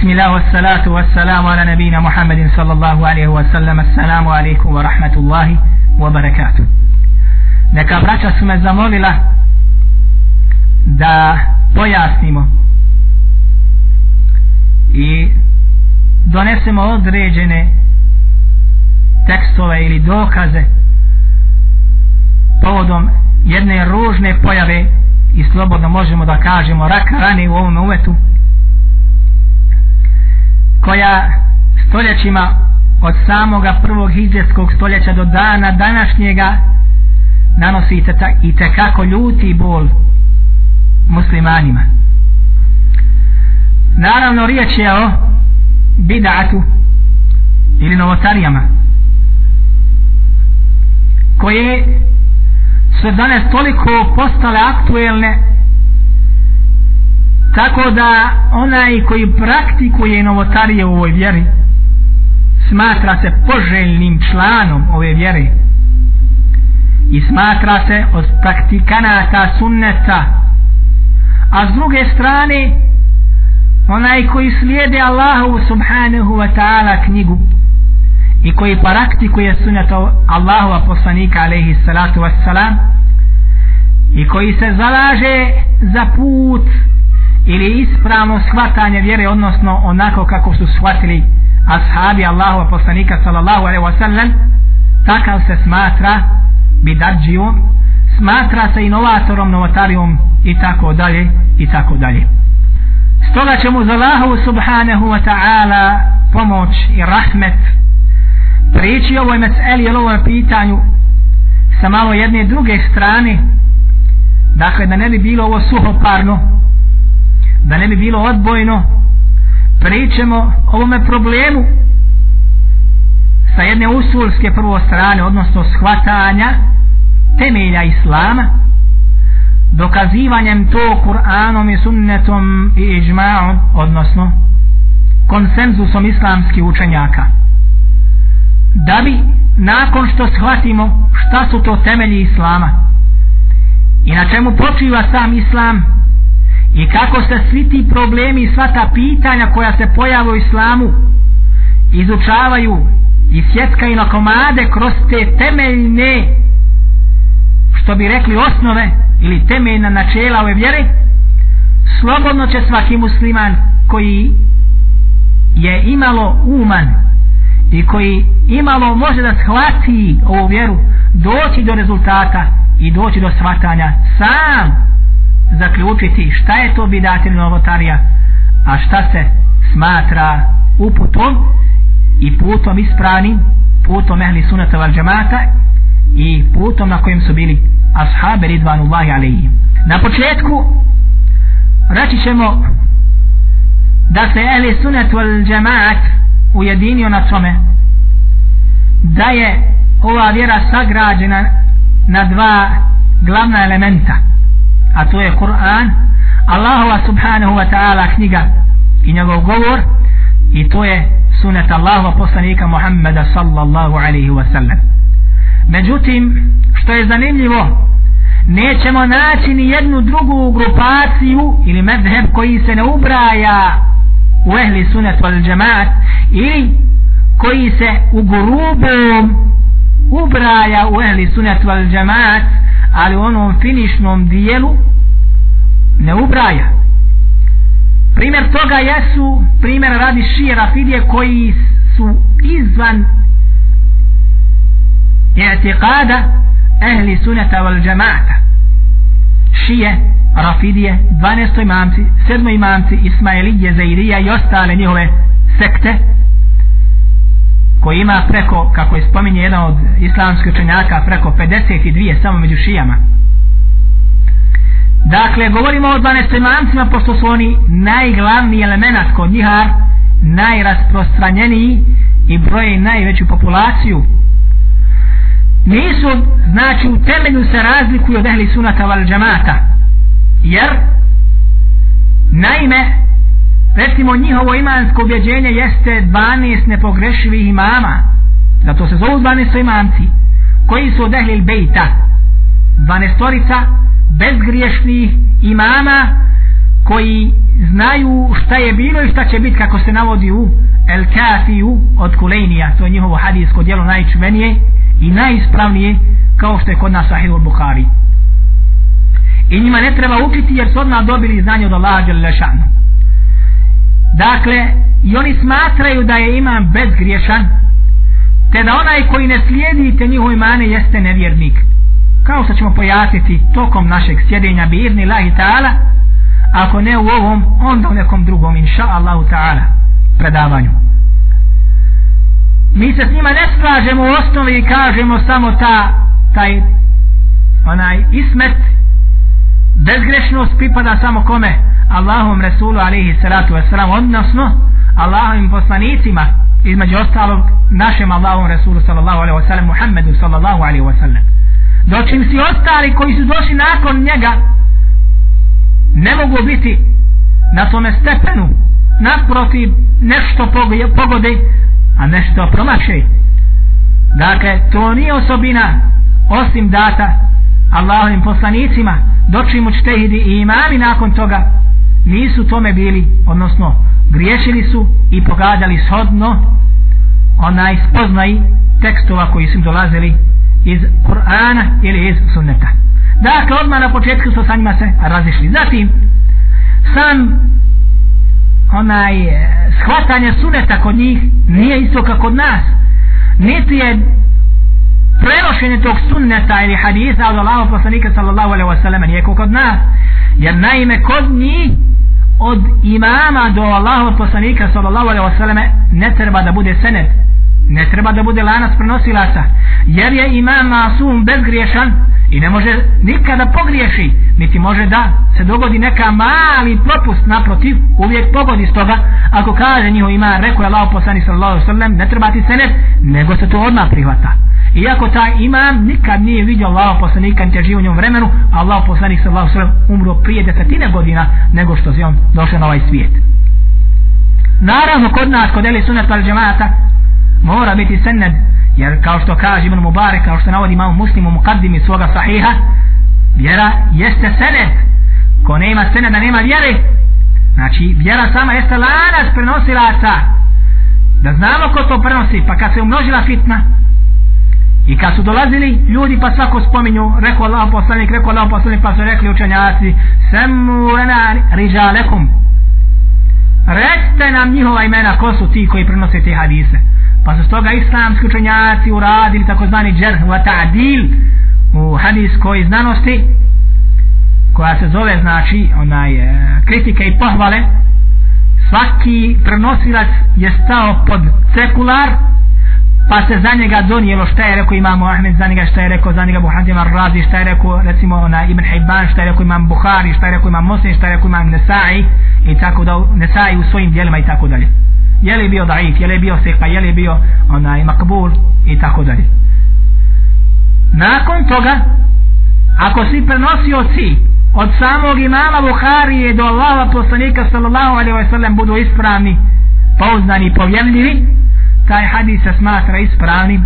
بسم الله والصلاة والسلام على نبينا محمد صلى الله عليه وسلم السلام عليكم ورحمة الله وبركاته neka braća su me zamolila da pojasnimo i donesemo određene tekstove ili dokaze povodom jedne ružne pojave i slobodno možemo da kažemo raka rane u ovom umetu koja stoljećima od samoga prvog hijđetskog stoljeća do dana današnjega nanosi i tekako ljuti bol muslimanima. Naravno riječ je o bidatu ili novotarijama koje su danas toliko postale aktuelne tako da onaj koji praktikuje novotarije u ovoj vjeri smatra se poželjnim članom ove vjere. I smatra se od praktikanata sunneta. A s druge strane onaj koji slijede Allahu subhanahu wa ta'ala knjigu i koji praktikuje sunneto Allahova poslanika alaihi salatu wassalam i koji se zalaže za put ili ispravno shvatanje vjere odnosno onako kako su shvatili ashabi Allahova poslanika sallallahu alaihi wasallam takav se smatra bidađijom smatra se inovatorom novotarijom i tako dalje i tako dalje. Stoga će mu za Allahu subhanahu wa ta'ala pomoć i rahmet prići ovoj meseli ili ovoj pitanju sa malo jedne druge strane. Dakle da ne bi bilo ovo suhoparno da ne bi bilo odbojno pričemo ovome problemu sa jedne usulske prvo strane odnosno shvatanja temelja islama dokazivanjem to Kur'anom i sunnetom i iđma'om odnosno konsenzusom islamskih učenjaka. Da bi nakon što shvatimo šta su to temelji islama i na čemu počiva sam islam i kako se svi ti problemi i sva ta pitanja koja se pojavaju u islamu izučavaju i sjetkaju na komade kroz te temeljne što bi rekli osnove ili temeljna načela ove vjere slobodno će svaki musliman koji je imalo uman i koji imalo može da shvati ovu vjeru doći do rezultata i doći do shvatanja sam zaključiti šta je to bidatil novotarija a šta se smatra uputom i putom ispravnim putom ehli sunata val džamata i putom na kojem su bili ashabi ridvanullahi alaihi na početku reći ćemo da se ehli sunat val džemat ujedinio na tome da je ova vjera sagrađena na dva glavna elementa a to je Kur'an Allahova subhanahu wa ta'ala knjiga i njegov govor i to je sunet Allahova poslanika Muhammeda sallallahu alaihi wa sallam. Međutim što je zanimljivo nećemo naći ni jednu drugu grupaciju ili medheb koji se ne ubraja u ehli sunet wal džemaat ili koji se u grubom ubraja u ehli sunat val džemat ali u onom finišnom dijelu ne ubraja primjer toga jesu primjer radi šije rafidije koji su izvan etikada ehli sunata val džemata šije rafidije 12. imamci 7. imamci Ismailije Zairija i ostale njihove sekte koji ima preko, kako je spominje jedan od islamskih učenjaka, preko 52 samo među šijama. Dakle, govorimo o 12 imamcima, pošto su oni najglavniji element kod njiha, najrasprostranjeniji i broje najveću populaciju. Nisu, znači, u temelju se razlikuju od ehli sunata val džamata. Jer, naime, recimo njihovo imansko objeđenje jeste 12 nepogrešivih imama. Zato se zovu 12 imamci koji su od ehlil bejta? 12 torica bezgriješnih imama koji znaju šta je bilo i šta će biti kako se navodi u El Kafiju od Kulejnija. To je njihovo hadijsko djelo najčuvenije i najispravnije kao što je kod nas Sahih al-Bukhari. I njima ne treba učiti jer su odmah dobili znanje od Allaha Đalešanu dakle i oni smatraju da je imam bezgriješan te da onaj koji ne slijedi te njihove mane jeste nevjernik. Kao što ćemo pojasniti tokom našeg sjedenja bi irni lahi ta'ala ako ne u ovom onda u nekom drugom inša Allahu ta'ala predavanju. Mi se s njima ne slažemo u osnovi i kažemo samo ta taj onaj ismet bezgrešnost pripada samo kome? Allahom Resulu alaihi salatu wasalam odnosno Allahovim poslanicima između ostalog našem Allahom Resulu sallallahu alaihi wasalam Muhammedu sallallahu alaihi wasalam dočim si ostali koji su došli nakon njega ne mogu biti na tome stepenu naprotiv nešto pogode a nešto promaše. Dakle to nije osobina osim data Allahovim poslanicima dočim učtehidi i imami nakon toga nisu tome bili odnosno griješili su i pogađali shodno onaj spoznaj tekstova koji su im dolazili iz Kur'ana ili iz sunneta. Dakle odmah na početku su sa njima se razišli. Zatim sam onaj eh, shvatanje suneta kod njih nije isto kao kod nas. Niti je prenošenje tog sunneta ili hadisa od Allahog poslanika sallallahu alaihi wasallam nije kod nas. Jer naime kod njih od imama do Allahog poslanika sallallahu alaihi wasallam ne treba da bude senet ne treba da bude lanac prenosilaca jer je imam masum bezgriješan i ne može nikada pogriješi niti može da se dogodi neka mali propust naprotiv uvijek pogodi s toga ako kaže njihov ima rekao je Allah poslani sallallahu sallam ne treba ti senet nego se to odmah prihvata. Iako taj imam nikad nije vidio Allah poslanika niti živo u njom vremenu Allah poslanik sallallahu sallam umro prije desetine godina nego što se on došao na ovaj svijet. Naravno kod nas kod Eli Sunat al džemata mora biti sened jer kao što kaže Ibn Mubarak kao što navodi imam muslimu mukaddimi svoga sahiha vjera jeste sened ko nema seneda nema vjere. Znači vjera sama jeste lanac prenosilaca. Da znamo ko to prenosi pa kad se umnožila fitna i kad su dolazili ljudi pa svako spominju rekao Allah poslanik rekao Allah poslanik pa su rekli učenjaci semu lena rižalekum recite nam njihova imena ko su ti koji prenose te hadise pa su stoga islamski učenjaci uradili takozvani džerh wa ta'dil u hadiskoj znanosti koja se zove znači onaj e, kritike i pohvale. Svaki prenosilac je stao pod sekular pa se za njega donijelo šta je rekao imamo Ahmed za njega šta je rekao za njega Buhazim Ar-Razi šta je rekao recimo ona Ibn Hibban šta je rekao imam Bukhari šta je rekao imam Muslim šta je rekao imam Nesai i tako da Nesai u svojim dijelima i tako dalje je li bio daif, je li bio sekpa, je li bio onaj makbul i tako dalje. Nakon toga, ako si prenosio si od samog imama Buharije do Allaha poslanika sallallahu alaihi wa sallam budu ispravni, pouznani i povjerljivi, taj hadis se smatra ispravnim.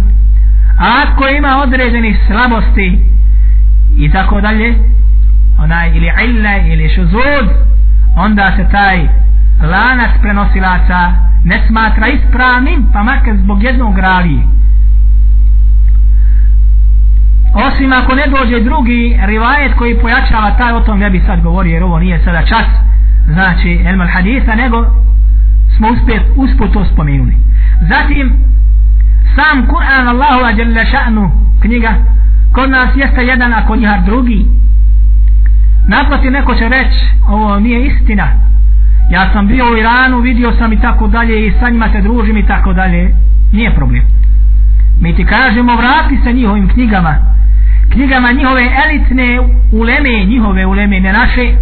A ako ima određenih slabosti i tako dalje, onaj ili illa ili šuzud, onda se taj lanac prenosilaca ne smatra ispravnim pa makar zbog jednog ravije. Osim ako ne dođe drugi rivajet koji pojačava taj o tom ne bi sad govorio jer ovo nije sada čas znači elmal haditha, nego smo uspjet usput to spomenuli. Zatim sam Kur'an Allahu wa jalla sha'nu knjiga kod nas jeste jedan a kod njihar drugi. Naproti neko će reći ovo nije istina ja sam bio u Iranu, vidio sam i tako dalje i sa njima se družim i tako dalje, nije problem. Mi ti kažemo, vrati se njihovim knjigama, knjigama njihove elitne uleme, njihove uleme, ne naše,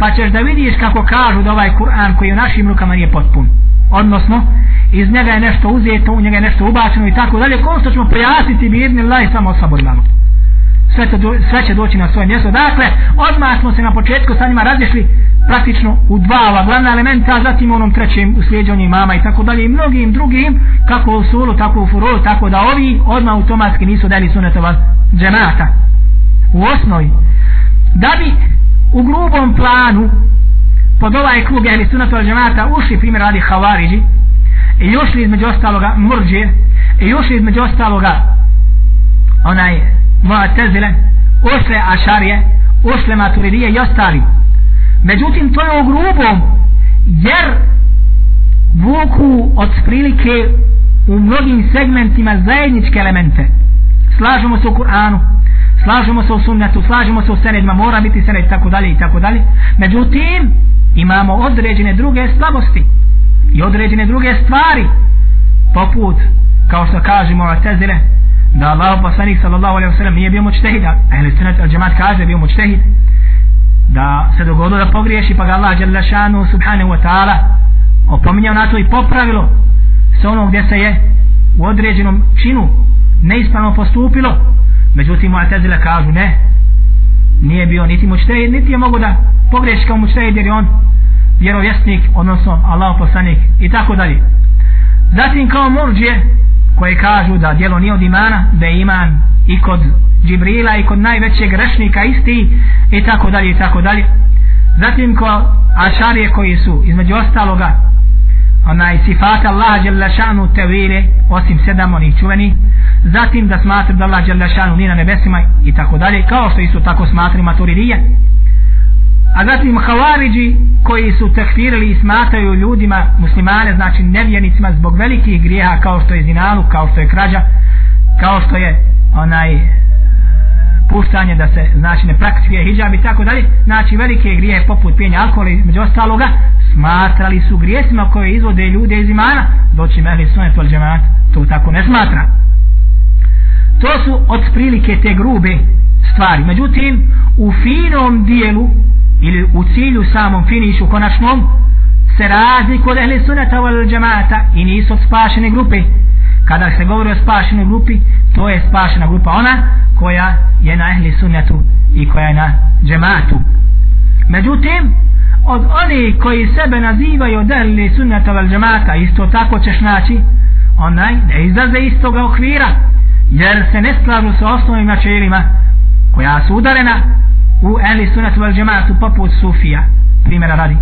pa ćeš da vidiš kako kažu da ovaj Kur'an koji u našim rukama nije potpun. Odnosno, iz njega je nešto uzeto, u njega je nešto ubačeno i tako dalje, kao što ćemo prijasniti bi jedni laj samo saborlamo. Sve, to, sve će doći na svoje mjesto. Dakle, odmah smo se na početku sa njima razlišli, praktično u dva ova glavna elementa, zatim onom trećem u slijedženju mama i tako dalje i mnogim drugim, kako u sulu, tako u furu, tako da ovi odmah automatski nisu dali sunetova džemata. U osnovi, da bi u grubom planu pod ovaj klub jehli sunetova al džemata ušli primjer radi havariđi i ušli između ostaloga murđe i ušli između ostaloga onaj Mu'tazile, usle ašarije usle maturidije i ostali. Međutim to je u grubom jer vuku od prilike u mnogim segmentima zajedničke elemente. Slažemo se u Kur'anu slažemo se u sunnetu slažemo se u senedima mora biti sened i tako dalje i tako dalje. Međutim imamo određene druge slabosti i određene druge stvari poput kao što kažemo o tezire da Allah poslanik sallallahu alaihi wa sallam nije bio mučtehid a ehli sunnet al džemat kaže bio mučtehid da se dogodilo da pogriješi pa ga Allah jalla šanu subhanahu wa ta'ala opominjao na to i popravilo sa onom gdje se je u određenom činu neispravno postupilo. Međutim Mu'tazila kažu ne nije bio niti mučtehid niti je mogo da pogriješi kao mučtehid jer je on vjerovjesnik odnosno Allah poslanik i tako dalje. Zatim kao murđije koje kažu da djelo nije od imana da je iman i kod Džibrila i kod najvećeg grešnika isti i tako dalje i tako dalje. Zatim ko ašarije koji su između ostaloga onaj sifat Allah Đelešanu šanu tevire osim sedam onih čuveni zatim da smatra da Allah Đelešanu nije na nebesima i tako dalje kao što isto tako smatra maturidije a zatim havariđi koji su tekfirili i smatraju ljudima muslimane znači nevjenicima zbog velikih grijeha kao što je zinalu kao što je krađa kao što je onaj e, puštanje da se znači ne praktikuje hijab i tako dalje. Znači velike grije poput pijenja alkohola i među ostaloga smatrali su grijesima koje izvode ljude iz imana doći mehli sunet tol džemat to tako ne smatra. To su od prilike te grube stvari. Međutim u finom dijelu ili u cilju samom finišu konačnom se razliku od ehli sunata wal džemata i nisu od spašene grupe. Kada se govori o spašenoj grupi to je spašena grupa ona koja je na ehli sunnetu i koja je na džematu međutim od oni koji sebe nazivaju od ehli sunneta val džemata isto tako ćeš naći onaj ne izlaze iz toga okvira jer se ne slažu sa osnovnim načelima koja su udarena u ehli sunat vel džematu poput sufija primjera radi.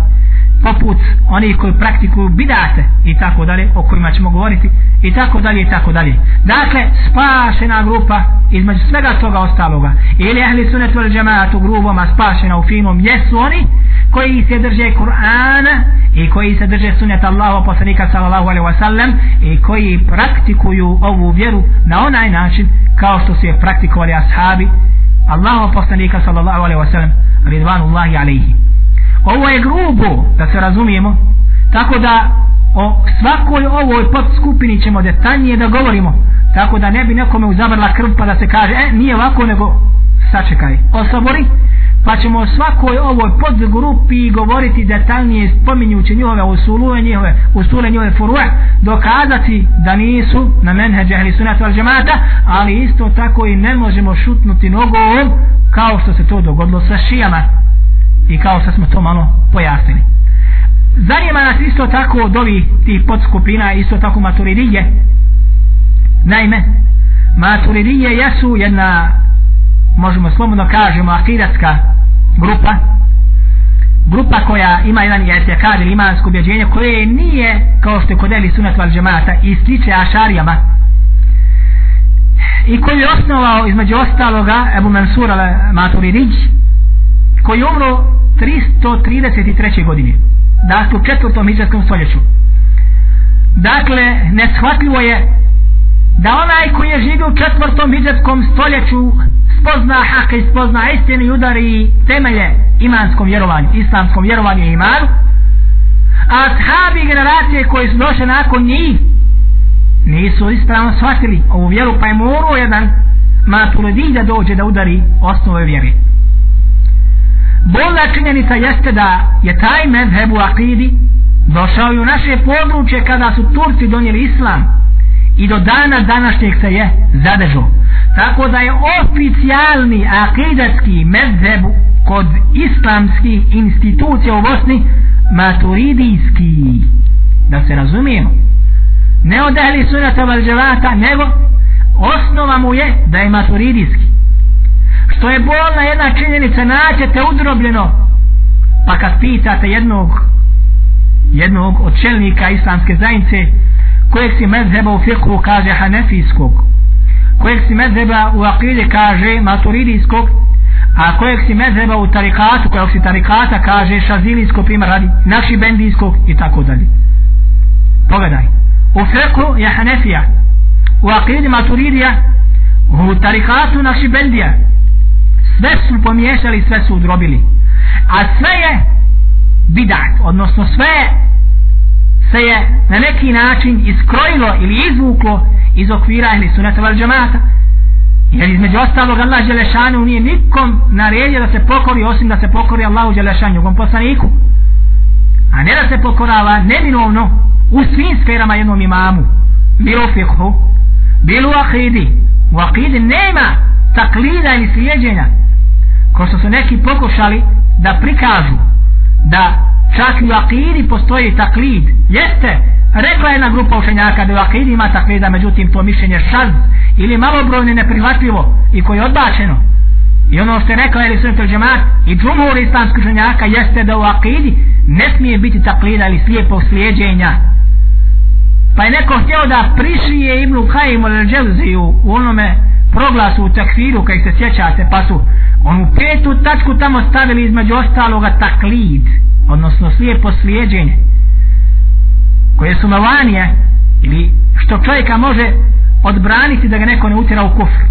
Poput onih koji praktikuju bidate i tako dalje o kojima ćemo govoriti i tako dalje i tako dalje. Dakle spašena grupa između svega toga ostaloga. Ili ahli sunet vel džemaat u grubom a spašena u finom jesu oni koji se drže Kur'ana i koji se drže sunet Allahu poslanika sallallahu alaihi wasallam i koji praktikuju ovu vjeru na onaj način kao što su je praktikovali ashabi Allahu poslanika sallallahu alaihi wasallam ridvanullahi alaihi. Ovo je grubo da se razumijemo tako da o svakoj ovoj podskupini ćemo detaljnije da govorimo tako da ne bi nekome uzabrla krv pa da se kaže e nije ovako nego sačekaj osobori pa ćemo o svakoj ovoj podgrupi govoriti detaljnije spominjući njihove usule njihove usule njihove furue dokazati da nisu na menheđe ili sunat al džemata ali isto tako i ne možemo šutnuti nogom kao što se to dogodilo sa šijama i kao što smo to malo pojasnili. Zanima nas isto tako od ovih tih podskupina isto tako maturidije. Naime maturidije jesu jedna možemo slobodno kažemo akidatska grupa grupa koja ima jedan jetekad ili imansko objeđenje koje nije kao što je kod Eli Sunat Val Džemata i sliče Ašarijama i koji je osnovao između ostaloga Ebu Mansur al-Maturidić koji je umro 333. godine dakle u četvrtom iđarskom stoljeću dakle neshvatljivo je da onaj koji je živio u četvrtom iđarskom stoljeću spozna hak i spozna istinu i udari temelje imanskom vjerovanju. Islamskom vjerovanju i imanu. A sahabi generacije koji su došli nakon njih nisu ispravno shvatili ovu vjeru pa je morao jedan maturidi da dođe da udari osnove vjere. Bolna činjenica jeste da je taj medheb u akidi došao i u naše područje kada su Turci donijeli islam i do dana današnjeg se je zadržao tako da je oficijalni akidatski medzeb kod islamskih institucija u Bosni maturidijski da se razumijemo. Ne od ehli sunata valđevata nego osnova mu je da je maturidijski. Što je bolna jedna činjenica naćete udrobljeno pa kad pitate jednog jednog od čelnika islamske zajednice kojeg si mezheba u fiqhu kaže hanefijskog kojeg si mezheba u akide kaže maturidijskog a kojeg si mezheba u tarikatu kojeg si tarikata kaže šazilijskog primjer radi naši bendijskog i tako dalje. Pogledaj. U fiqhu je hanefija u akide maturidija u tarikatu naši bendija sve su pomiješali sve su udrobili. A sve je bidat odnosno sve je se je na neki način iskrojilo ili izvuklo iz okvira ili sunata val džamata jer između ostalog Allah Đelešanu nije nikom naredio da se pokori osim da se pokori Allahu Đelešanu njegovom poslaniku. A ne da se pokorava neminovno u svim sferama jednom imamu. Bilo u fiqhu bilo u akidi. U akidi nema taklida ili slijedjenja ko što su neki pokušali da prikažu da čak i u akidi postoji taklid. Jeste rekla jedna grupa učenjaka da u akidi ima taklida međutim to mišljenje šaz ili malobrojne neprihvatljivo i koje je odbačeno. I ono što je rekla ili sunetel džemat i džumhur islamskih učenjaka jeste da u akidi ne smije biti taklida ili slijepog slijedjenja pa je neko htio da prišije Ibnu Kajim ili Dželziju u onome proglasu u takfiru kaj se sjećate pa su onu petu tačku tamo stavili između ostaloga taklid odnosno slijepo slijedjenje koje su malanije ili što čovjeka može odbraniti da ga neko ne utjera u kufr.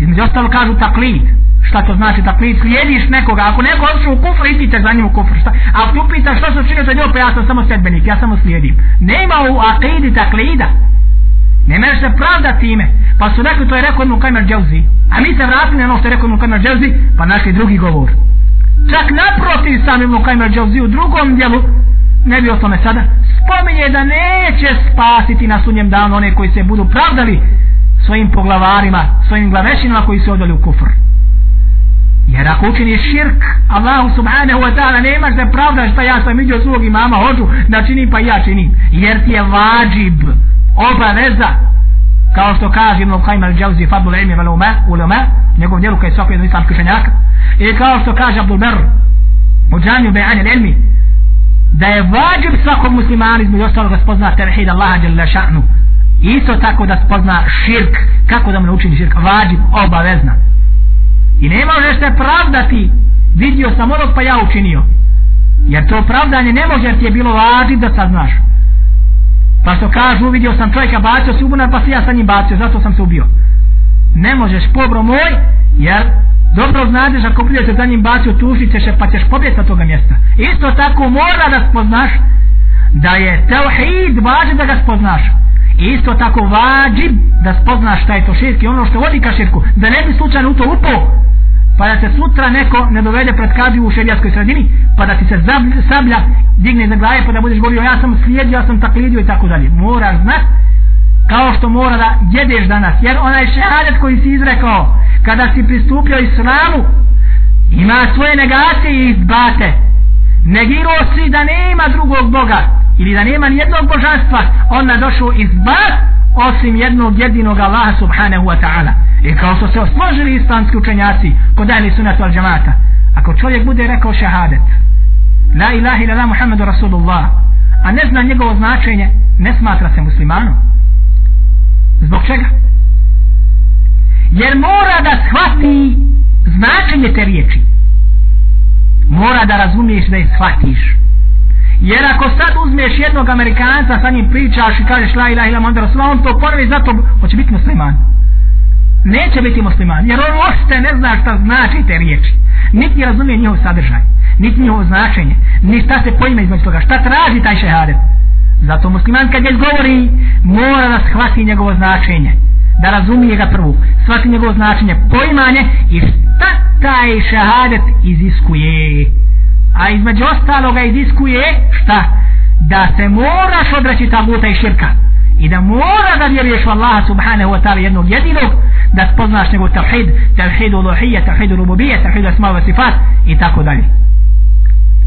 Između ostalo kažu taklid. Šta to znači taklid? Slijediš nekoga. Ako neko odšao u kufr idite za njim u kufr. Šta? a ako ti pitaš što se učinio za njom pa ja sam samo sedbenik ja samo slijedim. Nema u akidi taklida. Ne mereš se pravda time. Pa su rekli to je rekao Ibn Kajmer Dželzi a mi se vratili na ono što je rekao Ibn Kajmer Dželzi pa našli drugi govor čak naprotiv sam Ibn Kajmer Dželzi u drugom dijelu ne bi o tome sada spominje da neće spasiti na sunjem danu one koji se budu pravdali svojim poglavarima svojim glavešinama koji se odali u kufr. Jer ako učini širk Allahu subhanahu wa ta'ala nemaš da pravdaš šta ja sam iđo svog imama hoću da činim pa ja činim. Jer ti je vađib obaveza kao što kaže Ibn Qayyim al-Jawzi fadlu ilmi ulama ulama njegov djelu koji je svako jedan islamski šenjaka, i kao što kaže Abdul Ber, u džanju bejan ilmi da je vađib svakom muslimanu između ostalog da spozna tevhid Allaha jalla ša'nu. Isto tako da spozna širk kako da mu naučini širk. Vađib obavezna. I ne možeš se pravdati vidio sam onog pa ja učinio. Jer to pravdanje ne može jer ti je bilo vađib da saznaš. Pa što kažu, vidio sam čovjeka bacio se ubunar, pa se ja sa njim bacio, zato sam se ubio. Ne možeš, pobro moj, jer dobro znadeš ako prije za njim bacio, tušit ćeš, pa ćeš pobjeti sa toga mjesta. Isto tako mora da spoznaš da je teuhid važno da ga spoznaš. Isto tako vađib da spoznaš šta je to širk i ono što vodi ka širku, da ne bi slučajno u to upao, pa da se sutra neko ne dovede pred kadiju u šerijaskoj sredini, pa da ti se sablja digne za glave, pa da budeš govorio ja sam slijedio, ja sam taklidio i tako dalje. Moraš znati kao što mora da jedeš danas, jer onaj šehadet koji si izrekao, kada si pristupio islamu, ima svoje negacije i izbate. Negirao si da nema drugog Boga, ili da nema nijednog božanstva, onda došao izbat, osim jednog jedinog Allaha subhanahu wa ta'ala. I kao što se osložili islamski učenjaci kod ahli sunatu al džamata, ako čovjek bude rekao šehadet, la ilaha ila la rasulullah, a ne zna njegovo značenje, ne smatra se muslimanom. Zbog čega? Jer mora da shvati značenje te riječi. Mora da razumiješ da je shvatiš. Jer ako sad uzmeš jednog Amerikanca, sa njim pričaš i kažeš la ilaha ilaha onda rasulullah, on to ponovi zato hoće biti musliman neće biti musliman jer on ošte ne zna šta znači te riječi niti razumije njihov sadržaj niti njihovo značenje ni šta se pojme između toga šta traži taj šehadet zato musliman kad je govori mora da shvati njegovo značenje da razumije ga prvu shvati njegovo značenje poimanje i šta taj šehadet iziskuje. A između ostaloga iziskuje šta? Da se moraš odreći taguta i širka. I da mora da vjeruješ u Allaha subhanahu wa ta'ala jednog jedinog da spoznaš njegov tawhid, tawhid uluhije, tawhid rububiyya, tawhid asma wa sifat i tako dalje.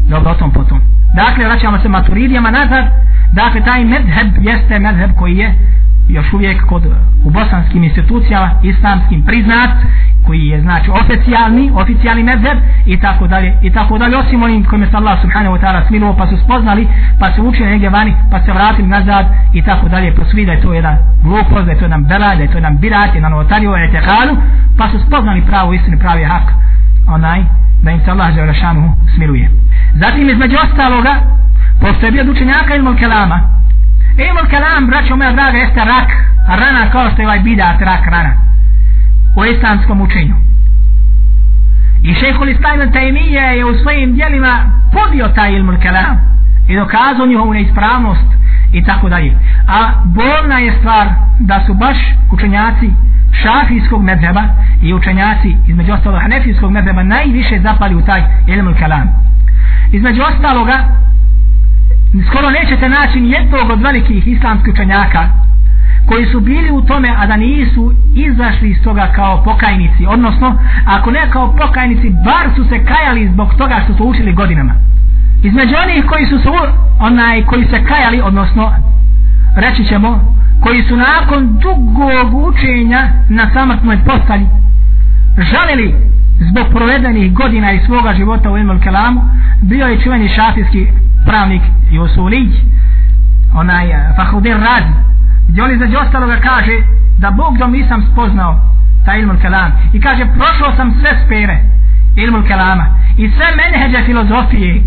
Dobro, o tom potom. Dakle, vraćamo se maturidijama nazad. Dakle, taj medheb jeste medheb koji je još uvijek kod e, u bosanskim institucijama islamskim priznat koji je znači oficijalni oficijalni mezheb i tako dalje i tako dalje osim onim kojim se Allah subhanahu wa ta'ala smiluo pa su spoznali pa su učili negdje vani pa se vratili nazad i tako dalje pa su da je to jedan glupost da je to jedan bela da je to jedan birat jedan novotariju etekalu, pa su spoznali pravo istinu pravi hak onaj da im se Allah za smiruje smiluje zatim između ostaloga postoje od učenjaka ilmul kelama ilmul kelam braćo moja draga jeste rak rana kao što je ovaj bidat rak rana u islamskom učenju. I šehhul islam tajmije je u svojim dijelima podio taj ilmul kelam i dokazao njihovu neispravnost i tako dalje. A bolna je stvar da su baš učenjaci šafijskog medheba i učenjaci između ostalog hanefijskog medheba najviše zapali u taj ilmul kalam. Između ostaloga skoro nećete naći jednog od velikih islamskih učenjaka koji su bili u tome a da nisu izašli iz toga kao pokajnici odnosno ako ne kao pokajnici bar su se kajali zbog toga što su učili godinama. Između onih koji su se onaj koji se kajali odnosno reći ćemo koji su nakon dugog učenja na samrtnoj postali žalili zbog provedenih godina i svoga života u Ilmul Kelamu bio je čuveni šafijski pravnik Jusulić onaj eh, Fahudin Razi gdje on između ostaloga kaže da Bog dom nisam spoznao ta ilmul kelam. I kaže prošao sam sve spere ilmul kelama i sve menheđe filozofije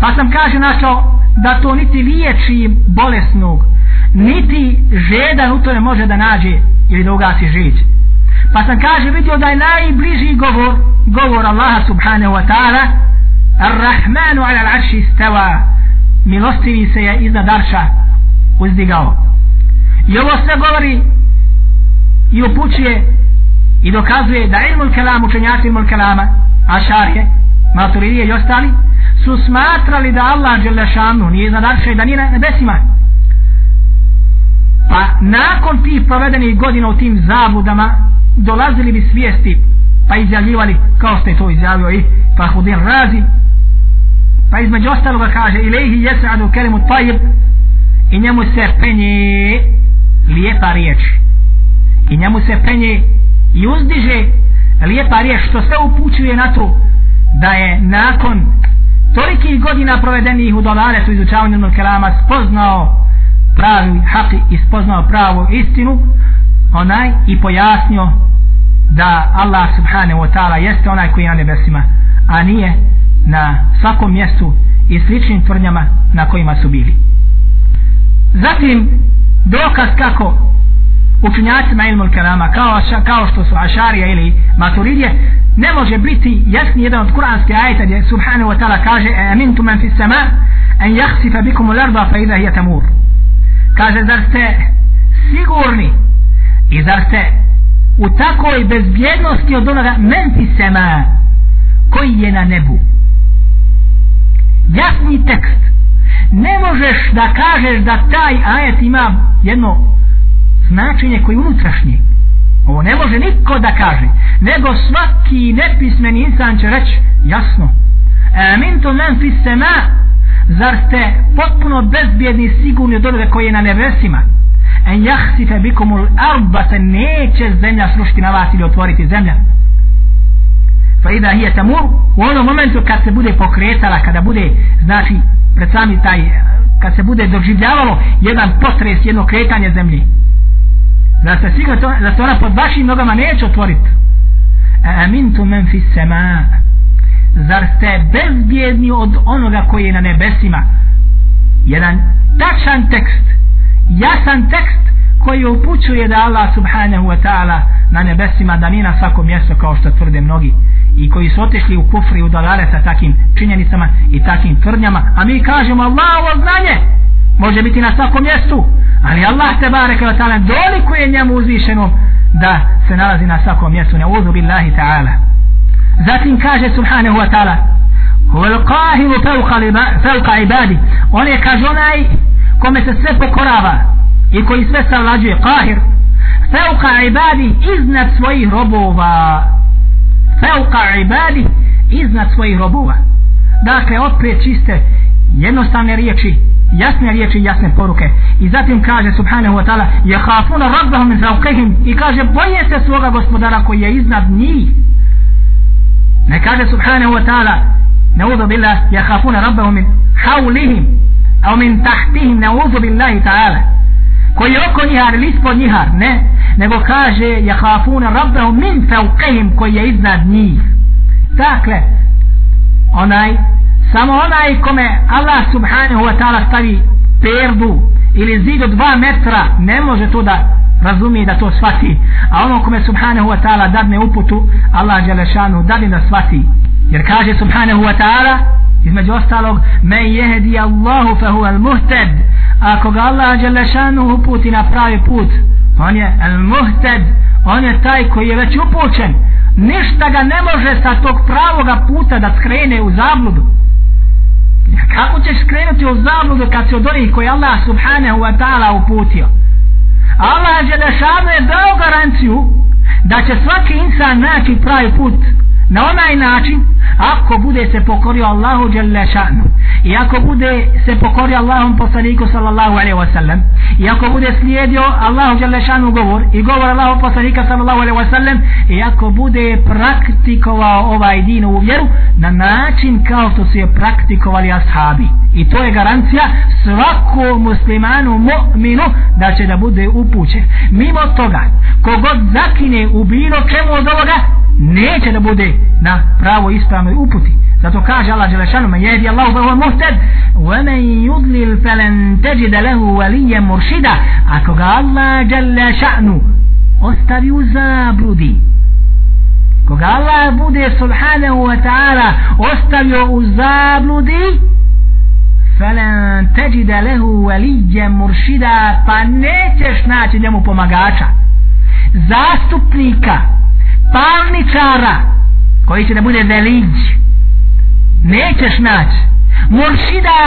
pa sam kaže našao da to niti liječi bolesnog niti žedan u tome može da nađe ili da ugasi žić. pa sam kaže vidio da je najbliži govor govor Allaha subhanahu wa ta'ala Ar-Rahmanu ala al-arši stava milostivi se je iznad arša uzdigao I ovo sve govori i upućuje i dokazuje da ilmul kelam učenjaci ilmul kelama ašarije, maturidije i ostali su smatrali da Allah Đelešanu nije iznad arša i da nije na nebesima. Pa nakon tih provedenih godina u tim zabudama dolazili bi svijesti pa izjavljivali kao što je to izjavio i Fahudin Razi pa između ostaloga kaže ilaihi jesadu kelimu tajib i njemu se penje lijepa riječ. I njemu se penje i uzdiže lijepa riječ što sve upućuje na to da je nakon tolikih godina provedenih u dolaretu izučavanju Nurkelama spoznao pravi hak i spoznao pravu istinu onaj i pojasnio da Allah subhanahu wa ta'ala jeste onaj koji je na nebesima a nije na svakom mjestu i sličnim tvrdnjama na kojima su bili. Zatim dokaz kako učinjacima ilmul kalama kao, kao što su ašarija ili maturidije ne može biti jasni jedan od kuranske ajeta gdje subhanahu wa ta'ala kaže e amintu man fi sama en jahsifa bikum larda fa idha hiya tamur. Kaže zar ste sigurni i zar ste u takoj bezbjednosti od onoga men fi sama koji je na nebu? Jasni tekst. Ne možeš da kažeš da taj ajet ima jedno značenje koje je unutrašnje ovo ne može niko da kaže nego svaki nepismeni insan će reći jasno. Amin to men fi sema zar ste potpuno bezbjedni sigurni od onoga koji je na nebesima? En jahsife bikumul arba se neće zemlja srušiti na vas ili otvoriti zemlja. Fa ida hije tamur u onom momentu kad se bude pokretala kada bude znači pred sami taj kad se bude doživljavalo jedan potres, jedno kretanje zemlje da se sigurno to, da se ona pod vašim nogama neće otvoriti. A amintu men fi sema zar ste bezbjedni od onoga koji je na nebesima? Jedan tačan tekst jasan tekst koji upućuje da Allah subhanahu wa ta'ala na nebesima da nije na svako mjesto kao što tvrde mnogi i koji su otišli u kufri u dalare sa takim činjenicama i takim tvrdnjama. A mi kažemo Allah ovo znanje! Može biti na svakom mjestu ali Allah te barek wa ta'ala doliko je njemu uzvišenom da se nalazi na svakom mjestu ne uzu billahi ta'ala. Zatim kaže subhanahu wa ta'ala huvel qahiru fauqa ibadi. On je kaže onaj kome se sve pokorava i koji sve savlađuje qahir. Fauqa ibadi iznad svojih robova. Fauqa ibadi iznad svojih robova. Dakle opet čiste jednostavne riječi jasne riječi i jasne poruke. I zatim kaže subhanahu wa ta'ala jahafuna rabbahum min zavkehim i kaže boje se svoga gospodara koji je iznad njih. Ne kaže subhanahu wa ta'ala naudu billah jahafuna rabbahum min haulihim au min tahtihim naudu billahi ta'ala. Koji je oko njihar ili ispod njihar ne. Nego kaže jahafuna rabbahum min zavkehim koji je iznad njih. Dakle onaj samo onaj kome Allah subhanahu wa ta'ala stavi perdu ili zid od dva metra ne može to da razumije da to shvati. A ono kome subhanahu wa ta'ala dadne uputu Allah Đelešanu dadne da shvati. Jer kaže subhanahu wa ta'ala između ostalog me jehdi Allahu fa huwa al muhted ako ga Allah Đelešanu uputi na pravi put on je al muhted on je taj koji je već upućen. Ništa ga ne može sa tog pravoga puta da skrene u zabludu kako ćeš skrenuti u zabludu kad si od onih koji Allah subhanahu wa ta'ala uputio? Allah je da šanu je dao garanciju da će svaki insan naći pravi put na onaj način ako bude se pokorio Allahu dželle šanu i ako bude se pokorio Allahom poslaniku sallallahu alaihi ve sellem i ako bude slijedio Allahu dželle šanu govor i govor Allahu poslanika sallallahu alaihi ve sellem i ako bude praktikovao ovaj din u vjeru na način kao što su je praktikovali ashabi. I to je garancija svakom muslimanu mu'minu da će da bude upućen. Mimo toga kogod zakine u bilo čemu od ovoga neće da bude na pravo ispravnoj uputi. Zato kaže Allah Đelešanu men jehdi Allahu fa huwa muhtad wa man yudlil felen tajid lahu waliyan murshida. Ako ga Allah Đelešanu ostavi u zabludi koga Allah bude subhanahu wa ta'ala ostavio u zabludi felen tajid lahu waliyan murshida pa nećeš naći njemu pomagača zastupnika palničara, koji će da bude veliđ nećeš naći. Muršida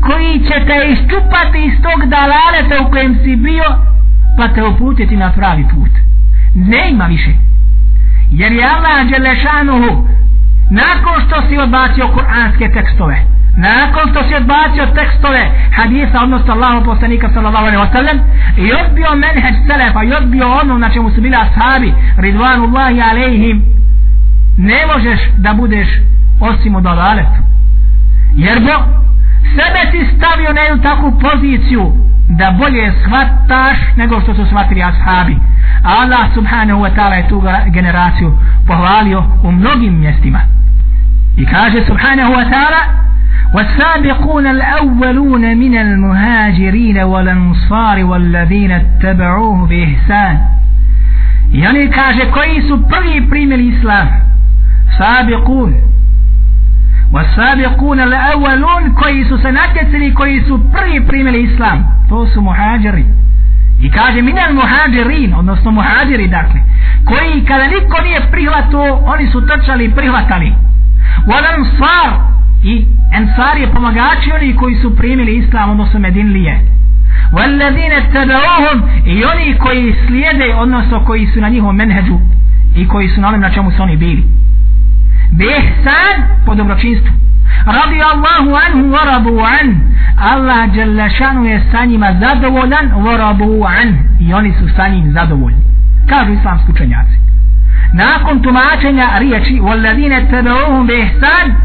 koji će te iščupati iz tog dalaleta u kojem si bio pa te uputiti na pravi put. Ne ima više. Jer je Allah Đelešanuhu nakon što si odbacio kuranske tekstove nakon što si odbacio tekstove hadisa odnosno Allahu poslanika sallallahu alaihi wasallam i odbio menheđ selefa i odbio ono na čemu su bili ashabi ridvanullahi alaihim ne možeš da budeš osim od adaletu jer bo sebe ti stavio na jednu takvu poziciju da bolje shvataš nego što su shvatili ashabi Allah subhanahu wa ta'ala je tu generaciju pohvalio u mnogim mjestima i kaže subhanahu wa ta'ala والسابقون الأولون من المهاجرين والأنصار والذين اتبعوه بإحسان يعني كاجة كويس بري بريم الإسلام سابقون والسابقون الأولون كويس سنتسري كويس بري بريم الإسلام توس مهاجري I kaže minal muhađirin, odnosno muhađiri dakle, koji kada niko nije prihvato, oni su trčali i prihvatali. Wadan sar, i ensarije pomagači oni koji su primili islam odnosno medinlije والذين اتبعوهم i oni koji slijede odnosno koji su na njihovom menheđu i koji su na onom na čemu su oni bili bihsan po dobročinstvu radi Allahu anhu warabu an Allah šanu je sa njima zadovoljan warabu an i oni su sa njim zadovoljni kažu islamski učenjaci nakon tumačenja riječi والذين اتبعوهم bihsan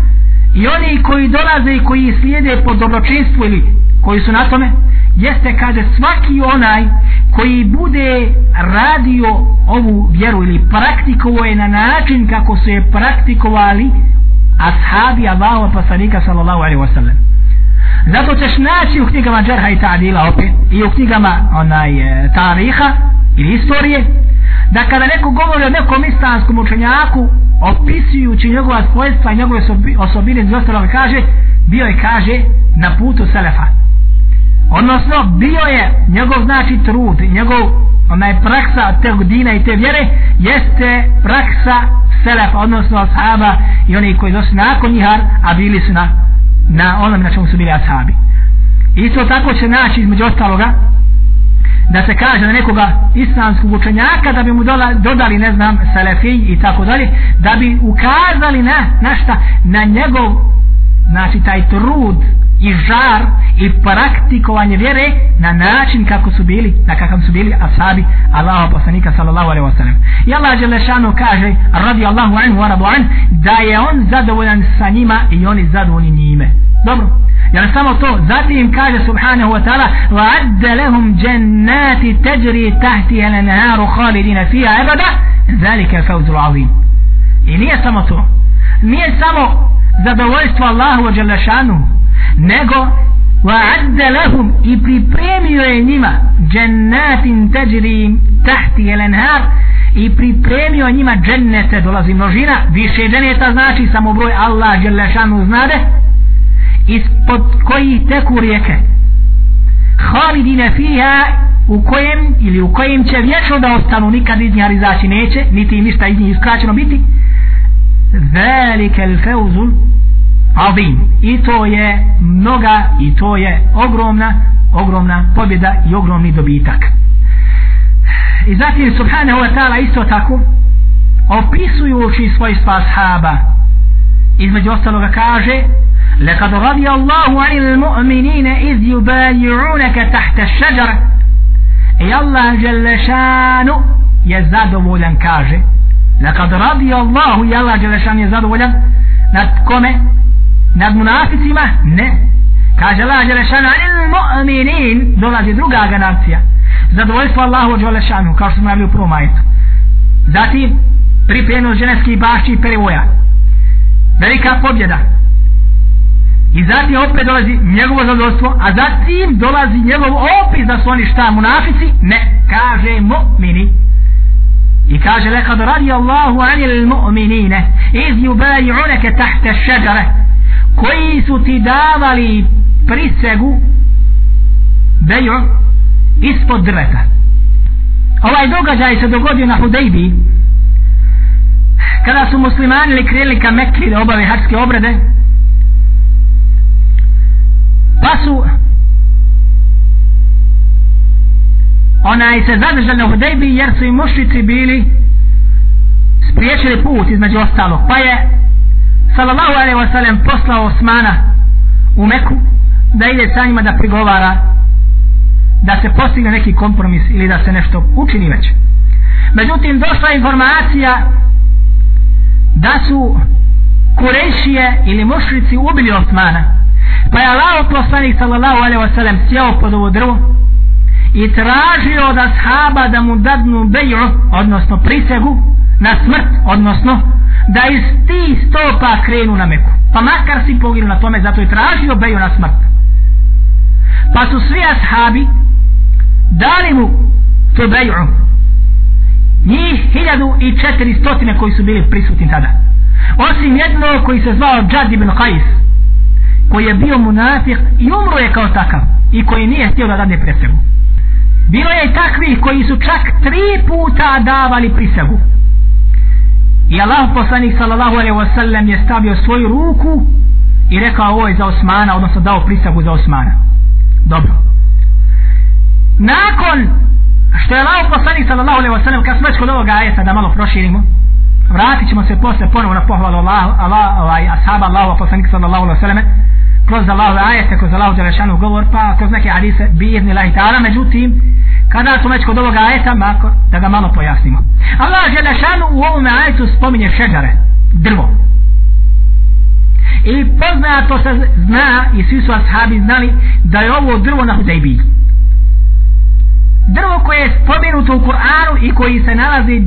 i oni koji dolaze i koji slijede po dobročinstvu ili koji su na tome jeste kaže svaki onaj koji bude radio ovu vjeru ili praktikovo je na način kako su je praktikovali ashabi Allahu poslanika sallallahu alaihi wasallam. Zato ćeš naći u knjigama Džerha i Ta'dila opet i u knjigama onaj e, tariha ili istorije da kada neko govori o nekom istanskom učenjaku opisujući njegova svojstva i njegove osobine iz ostalog kaže bio je kaže na putu Selefa odnosno bio je njegov znači trud njegov onaj praksa te godina i te vjere jeste praksa selef odnosno ashaba i oni koji su nakon njihar a bili su na, na onom na čemu su bili ashabi. Isto tako će naći između ostaloga da se kaže na nekoga islamskog učenjaka da bi mu dola, dodali ne znam selefi i tako dalje da bi ukazali na, na šta? Na njegov znači taj trud i žar i praktikovanje vjere na način kako su bili na kakav su bili ashabi Allahu poslanika sallallahu alejhi ve sellem i Allah dželle kaže radi Allahu anhu wa an da je on zadovoljan sa njima i oni zadovoljni njime. Dobro. Jer samo to? Zatim kaže subhanahu wa ta'ala wa adda lahum jannati tajri tahti al-anharu khalidina fiha abada zalika azim. I nije samo to. Nije samo zadovoljstvo Allahu wa jalla nego وعد لهم i pripremio je njima džennatin teđri tahti el i pripremio njima džennete dolazi množina više dženeta znači samo broj Allah dželešanu znade ispod koji teku rijeke halidine fiha u kojem ili u kojem će vječno da ostanu nikad iz njih izaći neće niti ništa iz njih iskraćeno biti velike il feuzul azim i to je mnoga i to je ogromna ogromna pobjeda i ogromni dobitak i zatim subhanahu wa ta'ala isto tako opisujući svojstva ashaba između ostaloga kaže لقد رضي الله عن المؤمنين إذ يبايعونك تحت الشجرة i Allah جل شانه je zadovoljan kaže لقد رضي الله i Allah جل شانه je zadovoljan nad kome nad munaficima? Ne. Kaže Allah Đelešanu anil mu'minin dolazi druga garancija zadovoljstvo Allahu Đelešanu kao što smo navili u prvom majetu zatim pripremnost ženevskih bašći i perivoja. Velika pobjeda. I zatim opet dolazi njegovo zadovoljstvo a zatim dolazi njegov opis da su oni šta munafici? Ne. Kaže mu'mini. I kaže lekad radi Allahu anil mu'minine iz yubayi'unake tahte šeđare koji su ti davali prisegu bejo ispod drveta. Ovaj događaj se dogodio na Hudejbi kada su muslimani li krenuli ka Mekri da obave hačske obrede pa su onaj se zadržali na Hudejbi jer su i mušlici bili spriječili put između ostalog pa je sallallahu alaihi wasallam poslao Osmana u Meku da ide sa njima da prigovara da se postigne neki kompromis ili da se nešto učini već. Međutim došla informacija da su kurešije ili mušrici ubili Osmana. Pa je Allah poslanik sallallahu alaihi wasallam sjeo pod ovo drvo i tražio od ashaba da mu dadnu beju odnosno prisegu na smrt odnosno da iz ti stopa krenu na Meku. Pa makar si poginu na tome, zato je tražio beju na smrt. Pa su svi ashabi dali mu tu beju. Njih hiljadu i četiri stotine koji su bili prisutni tada. Osim jednog koji se zvao Džad ibn Qais, koji je bio munafik i umro je kao takav i koji nije htio da dadne presegu. Bilo je i takvih koji su čak tri puta davali prisegu. I Allah poslanik sallallahu alaihi wa sallam je stavio svoju ruku i rekao ovo je za Osmana, odnosno dao prisagu za Osmana. Dobro. Nakon što je Allah poslanik sallallahu alaihi wa sallam, kad smo već kod ovoga ajeta da malo proširimo, vratit ćemo se posle ponovo na pohvalu Allah, Allah, ovaj, ashaba Allah, poslanik sallallahu alaihi wasallam, kroz Allahove ajete, kroz Allahu Đelešanu govor, pa kroz neke hadise, bi idni lahi ta'ala, međutim, kada smo već kod ovoga ajeta, mako, da ga malo pojasnimo. Allah Đelešanu u ovom ajetu spominje šeđare, drvo. I poznato se zna, i svi su ashabi znali, da je ovo drvo na Hudejbiji. Drvo koje je spomenuto u Kur'anu i koji se nalazi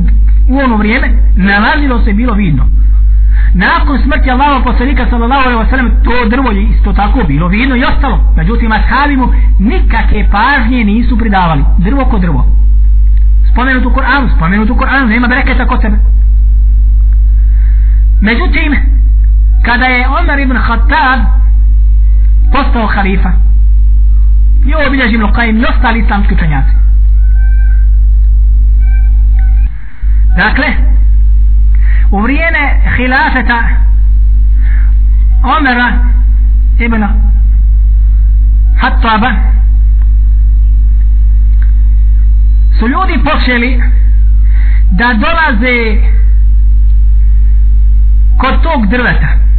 u ono vrijeme, nalazilo se bilo vidno nakon smrti Allaha poslanika sallallahu alejhi ve sellem to drvo je isto tako bilo vidno i ostalo. Međutim ashabi mu nikakve pažnje nisu pridavali. Drvo ko drvo. Spomenuto u Kur'anu spomenuto u Kur'anu nema bereketa kod tebe međutim kada je Omer ibn Khattab postao halifa i obilježi Ibn Qaim i ostali islamski učenjaci. Dakle u vrijeme hilafeta Omera ibn Hattaba su ljudi počeli da dolaze kod tog drveta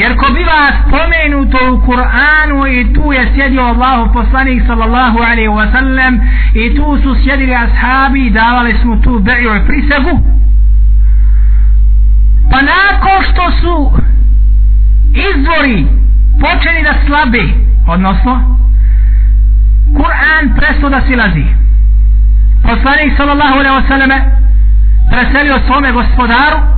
jer ko biva spomenuto u Kur'anu i tu je sjedio Allahu poslanik sallallahu alaihi wa sallam i tu su sjedili ashabi i davali smo tu beju i prisegu. Pa nakon što su izvori počeli da slabe odnosno Kur'an presto da silazi. Poslanik sallallahu alaihi wa sallam preselio svome gospodaru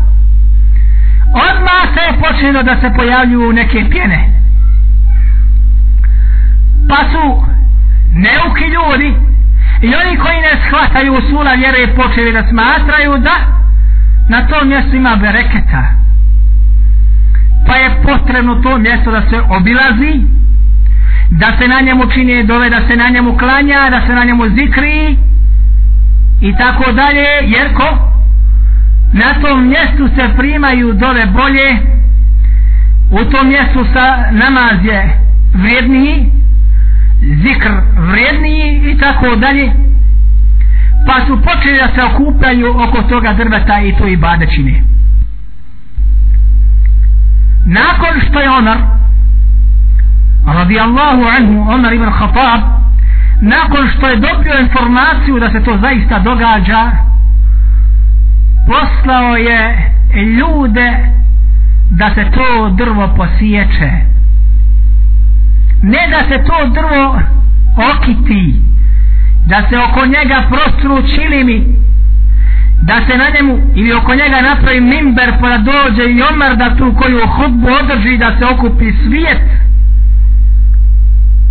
odmah se je počelo da se pojavljuju neke pjene. Pa su neuki ljudi i oni koji ne shvataju sula vjere počeli da smatraju da na tom mjestu ima bereketa. Pa je potrebno to mjesto da se obilazi da se na njemu čini dove da se na njemu klanja da se na njemu zikri i tako dalje jer ko na tom mjestu se primaju dole bolje u tom mjestu sa namaz je vrijedniji zikr vrijedniji i tako dalje pa su počeli da se okupljaju oko toga drveta i to i badećine nakon što je Omar radijallahu anhu Omar ibn Khattab nakon što je dobio informaciju da se to zaista događa poslao je ljude da se to drvo posiječe ne da se to drvo okiti da se oko njega prostru čilimi da se na njemu ili oko njega napravi mimber pa da dođe i omar da tu koju hudbu održi da se okupi svijet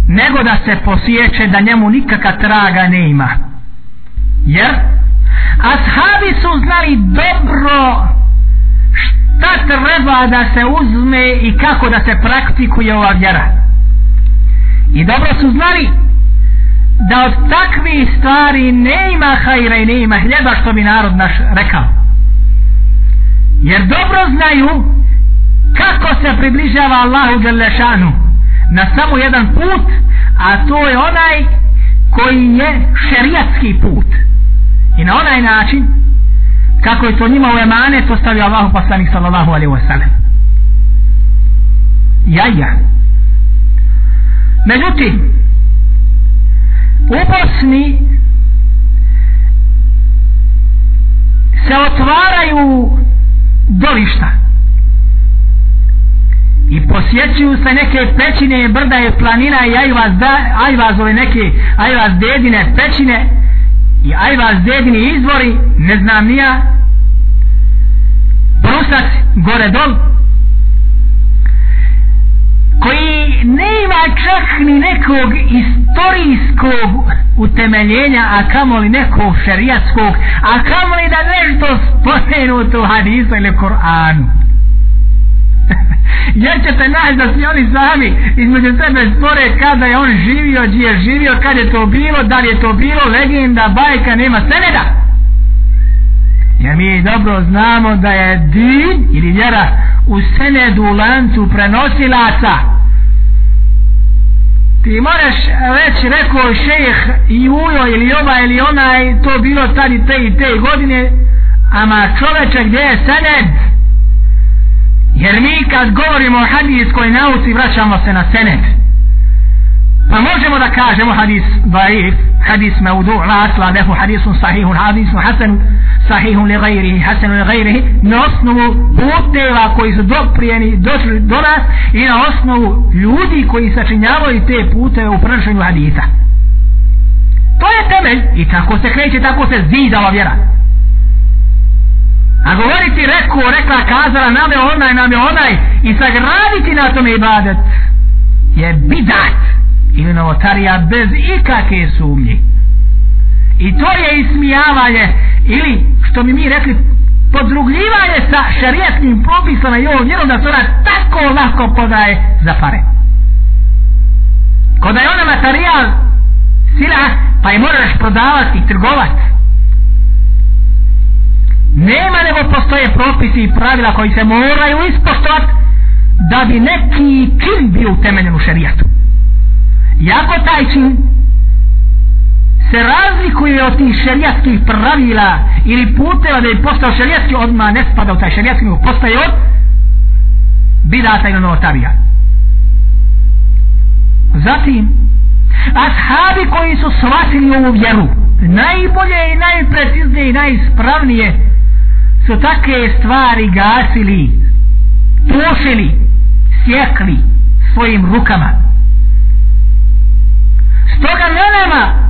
nego da se posjeće da njemu nikakva traga ne ima. Jer ashabi su znali dobro šta treba da se uzme i kako da se praktikuje ova vjera. I dobro su znali da od takvih stvari ne ima hajra i ne ima hljeba što bi narod naš rekao. Jer dobro znaju kako se približava Allahu Đelešanu na samo jedan put a to je onaj koji je šerijatski put i na onaj način kako je to njima u emane to stavio Allah poslanik sallallahu alaihi wasallam jaja. Međutim u Bosni se otvaraju dolišta i posjećuju se neke pećine brda je planina i ajvaz, da, ajvazove neke ajvaz dedine pećine i aj vas dedini izvori ne znam nija brusac gore dol koji ne ima čak ni nekog istorijskog utemeljenja a kamoli nekog šerijatskog a kamoli da nešto spomenuto u hadisu ili Koranu. jer ćete naći da si oni sami između sebe spore kada je on živio, gdje je živio, kad je to bilo, da li je to bilo, legenda, bajka, nema seneda. Jer mi dobro znamo da je din ili vjera u senedu u lancu prenosilaca. Ti moraš reći, rekao šejh i ujo ili ova ili ona to bilo tad i te i te godine, ama čoveče gdje je sened? Jer mi kad govorimo o hadijskoj nauci vraćamo se na senet. Pa možemo da kažemo hadis daif, hadis maudu, la asla lehu hadisun sahihun, hadisun hasan, sahihun li gajrihi, hasan li gajrihi, na osnovu puteva koji su doprijeni, došli do nas i na osnovu ljudi koji sačinjavaju te puteve u prenošenju hadisa. To je temelj i tako se kreće, tako se zida ova vjera. A govoriti rekao, rekla, kazala, nam je onaj, nam je onaj i sagraditi na tome ibadet je bidat ili novotarija bez ikake sumnje. I to je ismijavanje ili što mi mi rekli podrugljivanje sa šarijetnim propisama i ovom vjerom da se ona tako lako podaje za pare. Kada je ona materijal sila pa je moraš prodavati trgovati nema postoje propisi i pravila koji se moraju ispoštovati da bi neki čin bio utemeljen u šerijatu. Jako taj čin se razlikuje od tih šerijatskih pravila ili puteva da je postao šerijatski odmah ne spada u taj šerijatski nego postaje od bidata ili novotarija. Zatim ashabi koji su shvatili ovu vjeru najbolje i najpreciznije i najispravnije su takve stvari gasili tušili sjekli svojim rukama. Stoga na nama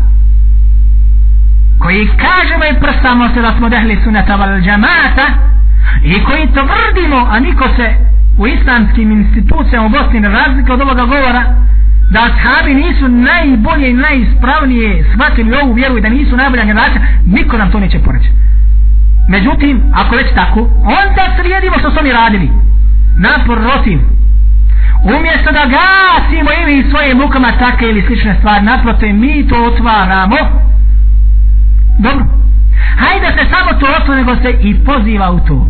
koji kažemo i prstamo se da smo dehli sunata val džamata i koji tvrdimo a niko se u islamskim institucijama u Bosni ne razlika od ovoga govora da ashabi nisu najbolje i najispravnije shvatili ovu vjeru i da nisu najbolja generacija niko nam to neće poreći međutim ako već tako onda slijedimo što su oni radili. Naprotiv umjesto da gasimo ili svojim rukama takve ili slične stvari naprotiv mi to otvaramo. Dobro. Hajde se samo to otvore nego se i poziva u to.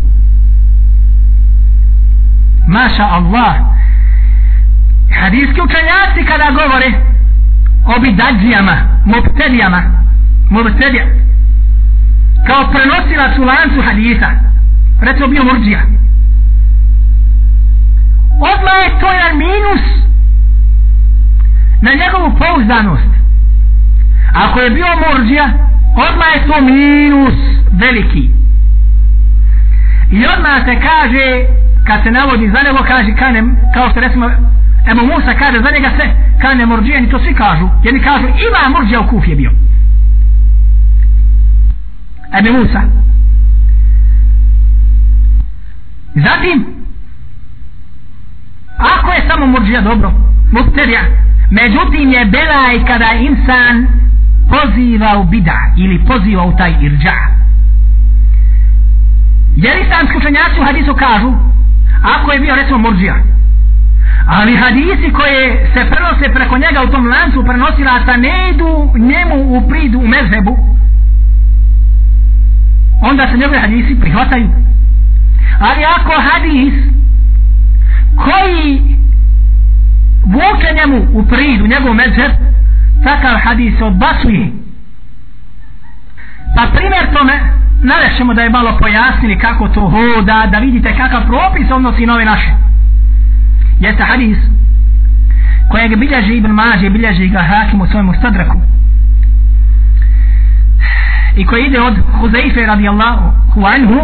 Maša Allah. Hadijski učenjaci kada govore o bidađijama mubtedijama mubtedija kao prenosilac u lancu hadisa recimo bio murđija. Odmah je to jedan minus na njegovu pouzdanost. Ako je bio murđija odmah je to minus veliki. I odmah se kaže kad se navodi za nego kaže kanem, kao što recimo Ebu Musa kaže za njega se kane murđije to svi kažu. Jedni kažu ima murđija u kuf je bio. Ebu Musa. Zatim ako je samo murđija dobro mukterija međutim je belaj kada insan poziva u bida ili poziva u taj irđa. Jer islamski učenjaci u hadisu kažu ako je bio recimo murđija ali hadisi koje se prenose preko njega u tom lancu prenosila sa ne idu njemu u pridu u mezhebu onda se njegove hadisi prihvataju. Ali ako hadis koji vuče njemu u pridu njegov medžer, takav hadis se odbasuje pa primjer tome narešemo da je malo pojasnili kako to hoda da vidite kakav propis odnosi nove naše. Jeste hadis kojeg bilježi Ibn Mađe bilježi ga Hakim u svojemu stadraku i koji ide od Huzaife radijallahu anhu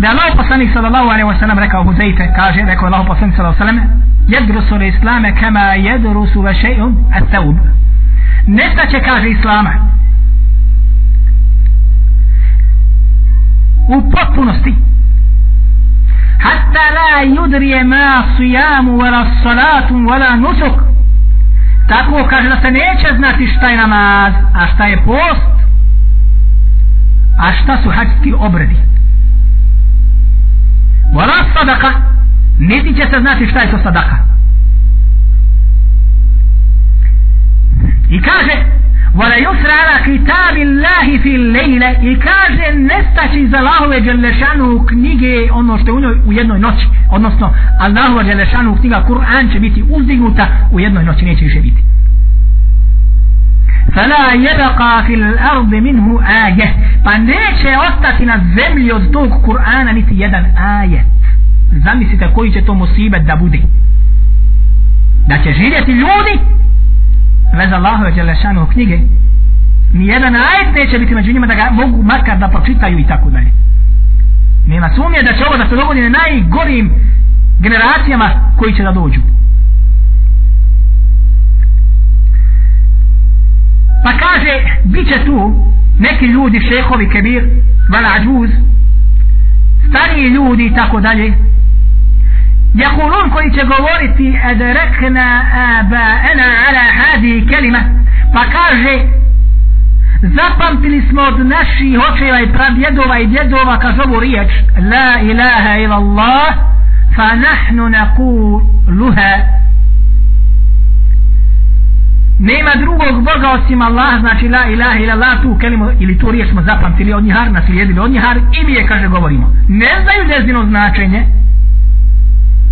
da Allah poslanik sallallahu alaihi wasallam rekao Huzaife kaže rekao Allah poslanik sallallahu alaihi wasallam jedrusu li islame kama jedrusu ve še'um at taub nestaće kaže islama u potpunosti. Hatta la yudrije ma sijamu wala salatu wala nusuk tako kaže da se neće znati šta je namaz a šta je post a šta su hađski obredi. Wala sadaka niti će se znati šta je to sadaka i kaže ولا يسر على كتاب الله في الليلة i kaže nestaći za Allahove Đelešanu knjige ono što je u jednoj noći odnosno Allahove Đelešanu knjiga Kur'an će biti uzdignuta u jednoj noći neće više biti فلا يبقى في الأرض منه آية pa neće ostati na zemlji od tog Kur'ana niti jedan ajet zamislite koji će to musibet da bude da će živjeti ljudi vez Allahove Đelešanu knjige ni jedan ajet neće biti među njima da ga mogu makar da pročitaju i tako dalje. Nema sumnje da će ovo da se dogodi na najgorim generacijama koji će da dođu. Pa kaže bit će tu neki ljudi šehovi kebir vala ađuz stariji ljudi i tako dalje يقولون koji će govoriti adrakna abaana ala hadi kelima pa kaže zapamtili smo od naših očeva i pradjedova i djedova kaže ovu riječ la ilaha ila Allah fa nahnu nakuluha nema drugog Boga osim Allah znači la ilaha ila Allah tu kelimu ili tu riječ smo zapamtili od njihar naslijedili od njihar i mi je kaže govorimo ne znaju njezino značenje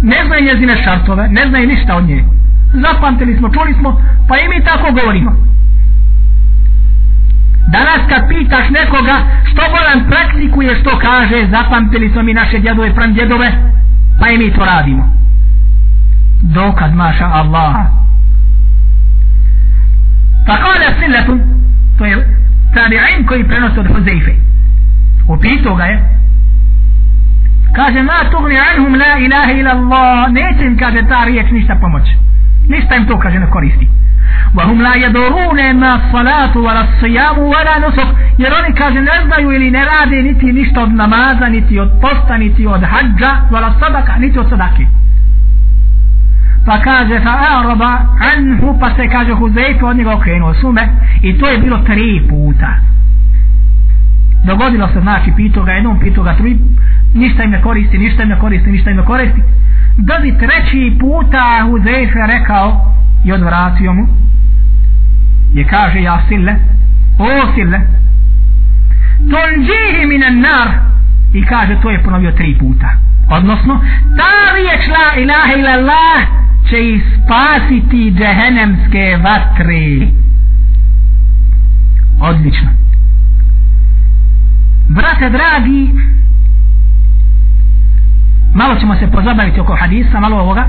ne znaju njezine šartove, ne znaju ništa od nje. Zapamtili smo, čuli smo, pa i mi tako govorimo. Danas kad pitaš nekoga što bolan praktikuje što kaže, zapamtili smo mi naše djedove, pran djedove, pa i mi to radimo dokad maša Allaha pa kale siletun to je tabi'in koji prenosi od Huzeife upito ga je kaže ma tugni anhum la ilaha ila Allah neće im kaže ta riječ ništa pomoć ništa im to kaže ne koristi وهم لا يدرون ما الصلاة ولا الصيام ولا نسك jer oni kaže ne znaju ili ne rade niti ništa od namaza niti od posta niti od hađa wala sadaka niti od sadake pa kaže fa araba anhu pa se kaže Huzeyfe od njega okrenuo sume i to je bilo tri puta dogodilo se znači pito ga jednom pito ga tri ništa im ne koristi ništa im ne koristi ništa im ne koristi. Da bi treći puta Huzeyfe rekao i odvratio mu je kaže ja sile, o sile, tonđihi minan nar. I kaže to je ponovio tri puta. Odnosno ta riječ la ilaha ilallah će ispasiti džehenemske vatre. Odlično. Brate dragi malo ćemo se pozabaviti oko hadisa malo ovoga.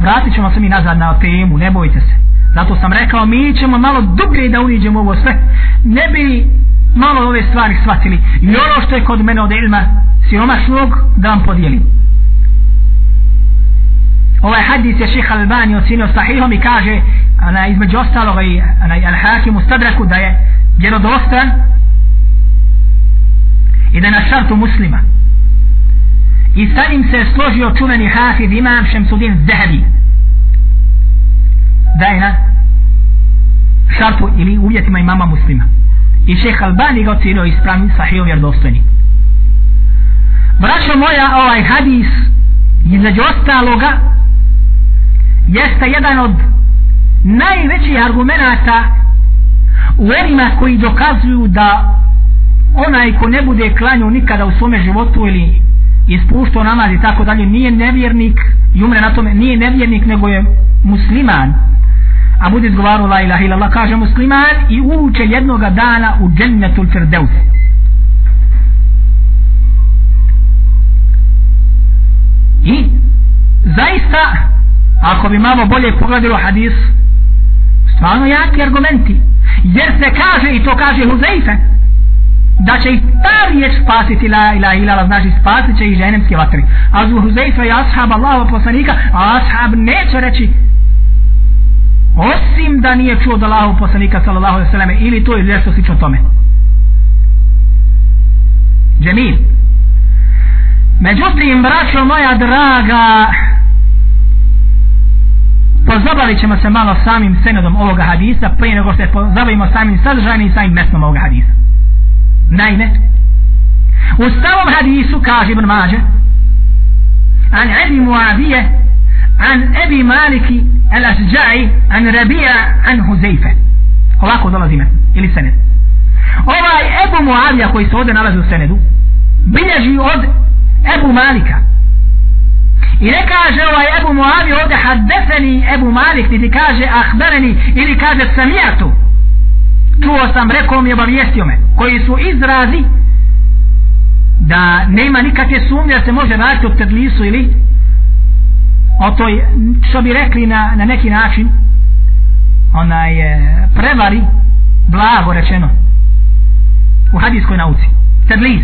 Vratit ćemo se mi nazad na temu ne bojte se. Zato sam rekao mi ćemo malo dublje da uniđemo ovo sve ne bi malo ove stvari shvatili. I ono što je kod mene od ilma siromašnog da vam podijelim. Ovaj hadis je šeha Albani ocenio sahihom i kaže ana, između ostaloga i al-hakim u stadraku da je vjerodostan i da je na šartu muslima i sa njim se složio čuveni hafid imam Šemsudin Zahabi da je na šartu ili uvjetima imama muslima. I šeha Albani ga ocenio ispravni sahiju vjerodostojni braćo moja ovaj hadis između ostaloga jeste jedan od najvećih argumenta u onima koji dokazuju da onaj ko ne bude klanio nikada u svome životu ili ispuštao namaz i tako dalje nije nevjernik i umre na tome nije nevjernik nego je musliman. A bude izgovaru la ilaha ila Allah kaže musliman i uče jednoga dana u džennetul firdeus. I zaista ako bi malo bolje pogledalo hadis stvarno jaki argumenti. Jer se kaže i to kaže Huzeife da će ih ta riječ spasiti la ila ila znači spasit će ih ženemske vatre a zbog Huzeife i ashab Allahova poslanika a ashab neće reći osim da nije čuo od Allahov poslanika sallallahu alaihi sallam ili to je nešto slično tome. Džemil. Međutim braćo moja draga pozabavit ćemo se malo samim senodom ovoga hadisa prije nego što se pozabavimo samim sadržajnim i samim mesnom ovoga hadisa naime u stavom hadisu kaže Ibn Mađe an Ebi Muavije an Ebi Maliki al Asđa'i an Rabija an Huzeife ovako dolazi me ili sened. Ovaj Ebu Muavija koji se ovdje nalazi u senedu bilježi od Ebu Malika. I ne kaže ovaj Ebu Muavi ovdje haddeseni Ebu Malik, niti kaže ahbereni ili kaže samijatu. Čuo sam, rekao mi, obavijestio me. Koji su izrazi da nema nikakve sumnje da se može raditi o tedlisu ili o toj, što bi rekli na, na neki način, onaj e, prevari, blago rečeno, u hadijskoj nauci. Tedlis.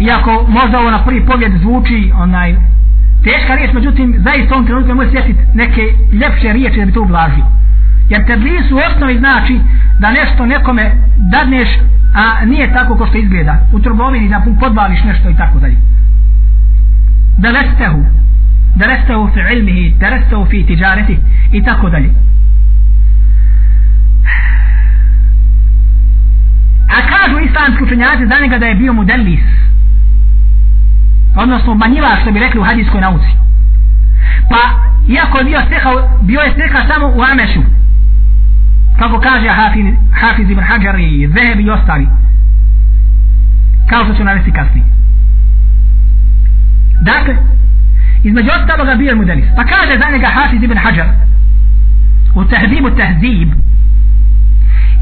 iako možda ovo na prvi pogled zvuči onaj teška riječ, međutim zaista on trenutno može sjetiti neke ljepše riječi da bi to ublažio. Jer tedlis u osnovi znači da nešto nekome dadneš, a nije tako ko što izgleda. U trgovini da podbališ nešto i tako dalje. Da lestehu, da lestehu fi ilmihi, da lestehu fi tiđareti i tako dalje. A kažu islamski učenjaci za njega da je bio mudelis odnosno manjiva što bi rekli u hadijskoj nauci. Pa iako je bio steha bio je steha samo u Amešu kako kaže Hafiz, Hafiz ibn Hajar i Zeheb i ostali kao što ću navesti kasnije. Dakle između ostaloga bio je mudelis. Pa kaže za njega Hafiz ibn Hajar u tehzibu tehzib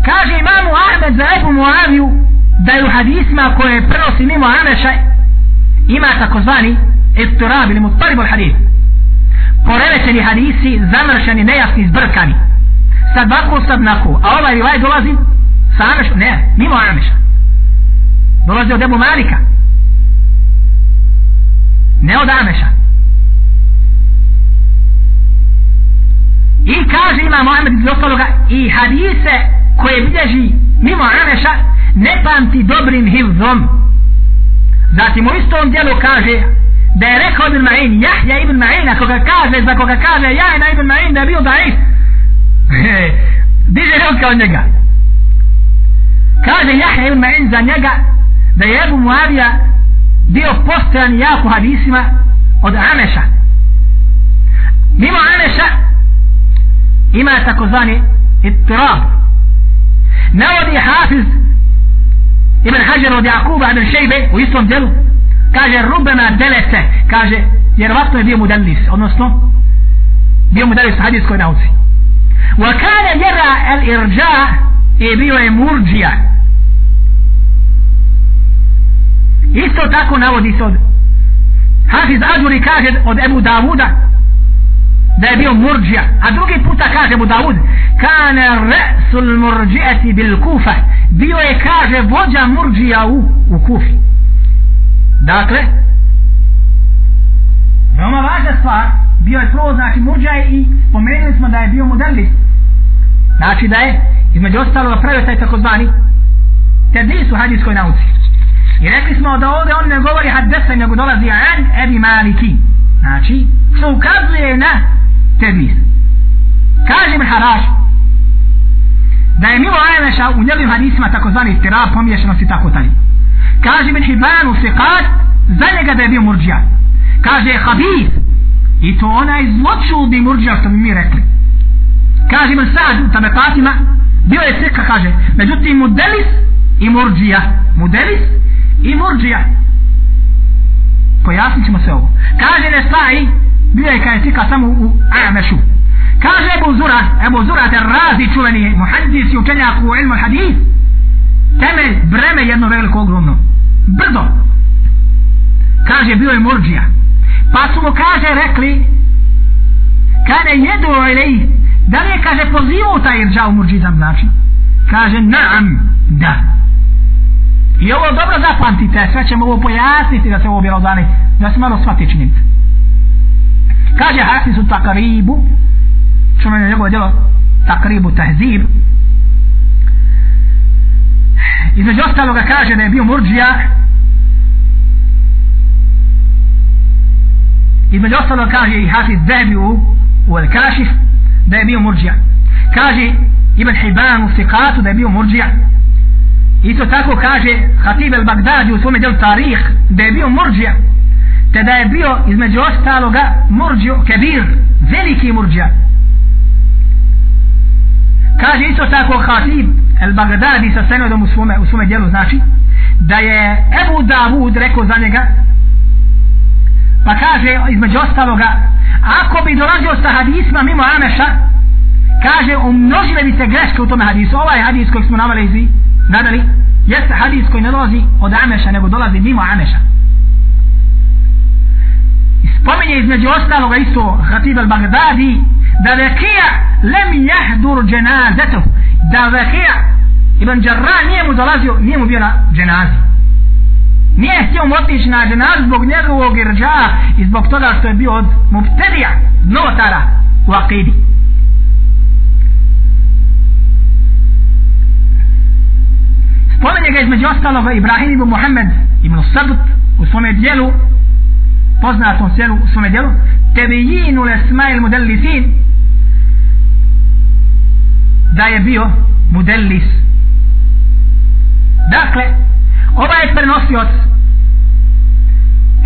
kaže imamu Ahmed za Ebu Muaviju da je u hadisma koje prenosi mimo Ameša ima takozvani istirab ili mutarib al hadis poremećeni hadisi zamršeni, nejasni, zbrkani. Sad vako, sad nako a ovaj rivaj dolazi sa Ameša? Ne, mimo Ameša. Dolazi od Ebu Malika. Ne od Ameša. I kaže ima Mohamed iz ostaloga i hadise koje bilježi mimo Ameša ne pamti dobrim hivzom zatim u istom dijelu kaže da je rekao Ibn Ma'in Jahja Ibn Ma'in ako ga kaže za koga kaže Jahja Ibn Ma'in da je bio daif diže ruka od njega kaže Jahja Ibn Ma'in za njega da je Ebu Muavija bio postojan jako hadisima od Ameša mimo Ameša ima takozvani ittirab navodi Hafiz Ibn Hajar od Jakuba Ibn Šejbe u istom djelu kaže rubena delete kaže vjerovatno je bio mudelis odnosno bio mudelis u hadijskoj nauci. Wa kana jera el irđa i bio je murđija. Isto tako navodi se od Hafiz Ađuri kaže od Ebu Davuda da je bio murđija. A drugi puta kaže mu Davud kana resul murđijeti bil kufa. Bio je kaže vođa murđija u, u kufi. Dakle veoma važna stvar bio je prvo znači murđija i pomenuli smo da je bio modelis znači da je između ostalo pravio taj takozvani tedlis u hadijskoj nauci. I rekli smo da ovdje on ne govori hadesa nego dolazi an ebi maliki. Znači što ukazuje na tedlis kaže mi haraš da je mimo Ajmeša u njegovim hadisima takozvani istirab pomiješanost i tako dalje. Kaže mi hibanu fiqat za njega da je bio murđija. Kaže je habib i to onaj zločudni murđija što bi mi rekli. Kaže mi sad u tabekatima bio je sika kaže međutim mudelis i murđija mudelis i murđija. Pojasnit ćemo se ovo. Kaže ne bio je kaj sika samo u Amešu. Kaže Ebu Zura Ebu Zura te razi čuveni muhaddis i učenjak u ilmu hadis temelj breme jedno veliko ogromno. Brdo. Kaže bio je murđija. Pa su mu kaže rekli kada jedu ili da li je kaže pozivao taj irđa u murđizam znači kaže naam da. I ovo dobro zapamtite sve ćemo ovo pojasniti da se ovo bilo dani da se malo shvati činjenice kaže Hafizu Takaribu čuno je njegovo djelo Takaribu Tahzib između ostaloga kaže da je bio murđija između ostaloga kaže i Hafiz Zahbi u, u El Kašif da je bio murđija kaže Ibn Hibban u Sikatu da je bio murđija isto tako kaže Hatib el Bagdadi u svome djelu Tarih da je bio murđija te da je bio između ostaloga murđio kebir veliki murđa. kaže isto tako Hatib el Bagdadi sa senodom u svome, u svome dijelu znači da je Ebu Davud rekao za njega pa kaže između ostaloga ako bi dolazio sa hadisma mimo Ameša kaže umnožile bi se greške u tome hadisu ovaj hadis koji smo navali izvi nadali jeste hadis koji ne dolazi od Ameša nego dolazi mimo Ameša spominje između ostaloga isto Hatib al-Baghdadi da Vekija lem jahdur dženazetu da Vekija Ibn Jarrah nije mu dolazio nije mu bio na dženazi. Nije htio mu otići na dženaz zbog njegovog irđa i zbog toga što je bio od mubtedija notara u akidi spomenje ga između ostaloga Ibrahim ibn Muhammed ibn Sabt u svome dijelu poznatom sjelu u svome djelu tebijinu lesmail mudellisin da je bio mudellis dakle ovaj prenosioc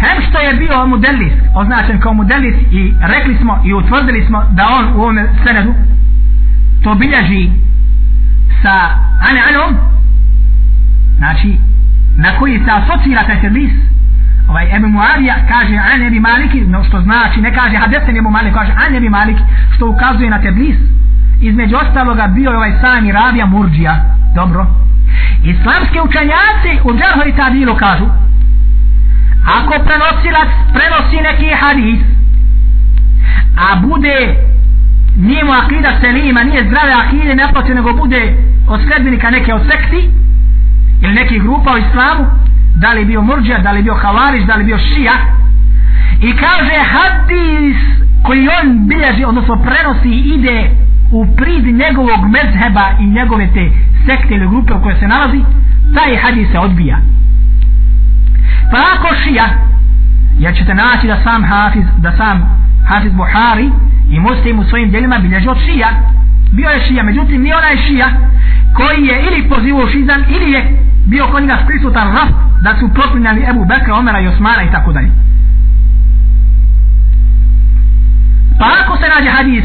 hem što je bio mudellis označen kao mudellis i rekli smo i utvrdili smo da on u ovom senedu to bilježi sa ane anom znači na koji se asocira taj tedlis ovaj Ebu Muavija kaže an Ebi Maliki no što znači ne kaže hadesen Ebu Maliki kaže an Ebi Maliki što ukazuje na tedlis između ostaloga bio je ovaj sami Rabija Murđija. Dobro. Islamski učenjaci u džarho i tadilu kažu ako prenosilac prenosi neki hadis a bude nije mu akida selima nije zdrave akide naprotiv nego bude od sledbenika neke od sekti ili nekih grupa u islamu da li bio murđa, da li bio havariš, da li bio šija i kaže hadis koji on bilježi, odnosno prenosi ide u prid njegovog mezheba i njegove te sekte ili grupe u kojoj se nalazi taj hadis se odbija. Pa ako šija jer ćete naći da sam hafiz da sam hafiz Buhari i muslim u svojim djelima bilježi od šija bio je šija, međutim nije onaj šija koji je ili pozivao šizam ili je bio kod njega prisutan raf da su proklinjali Ebu Bekra, Omera i Osmana i tako dalje. Pa ako se nađe hadis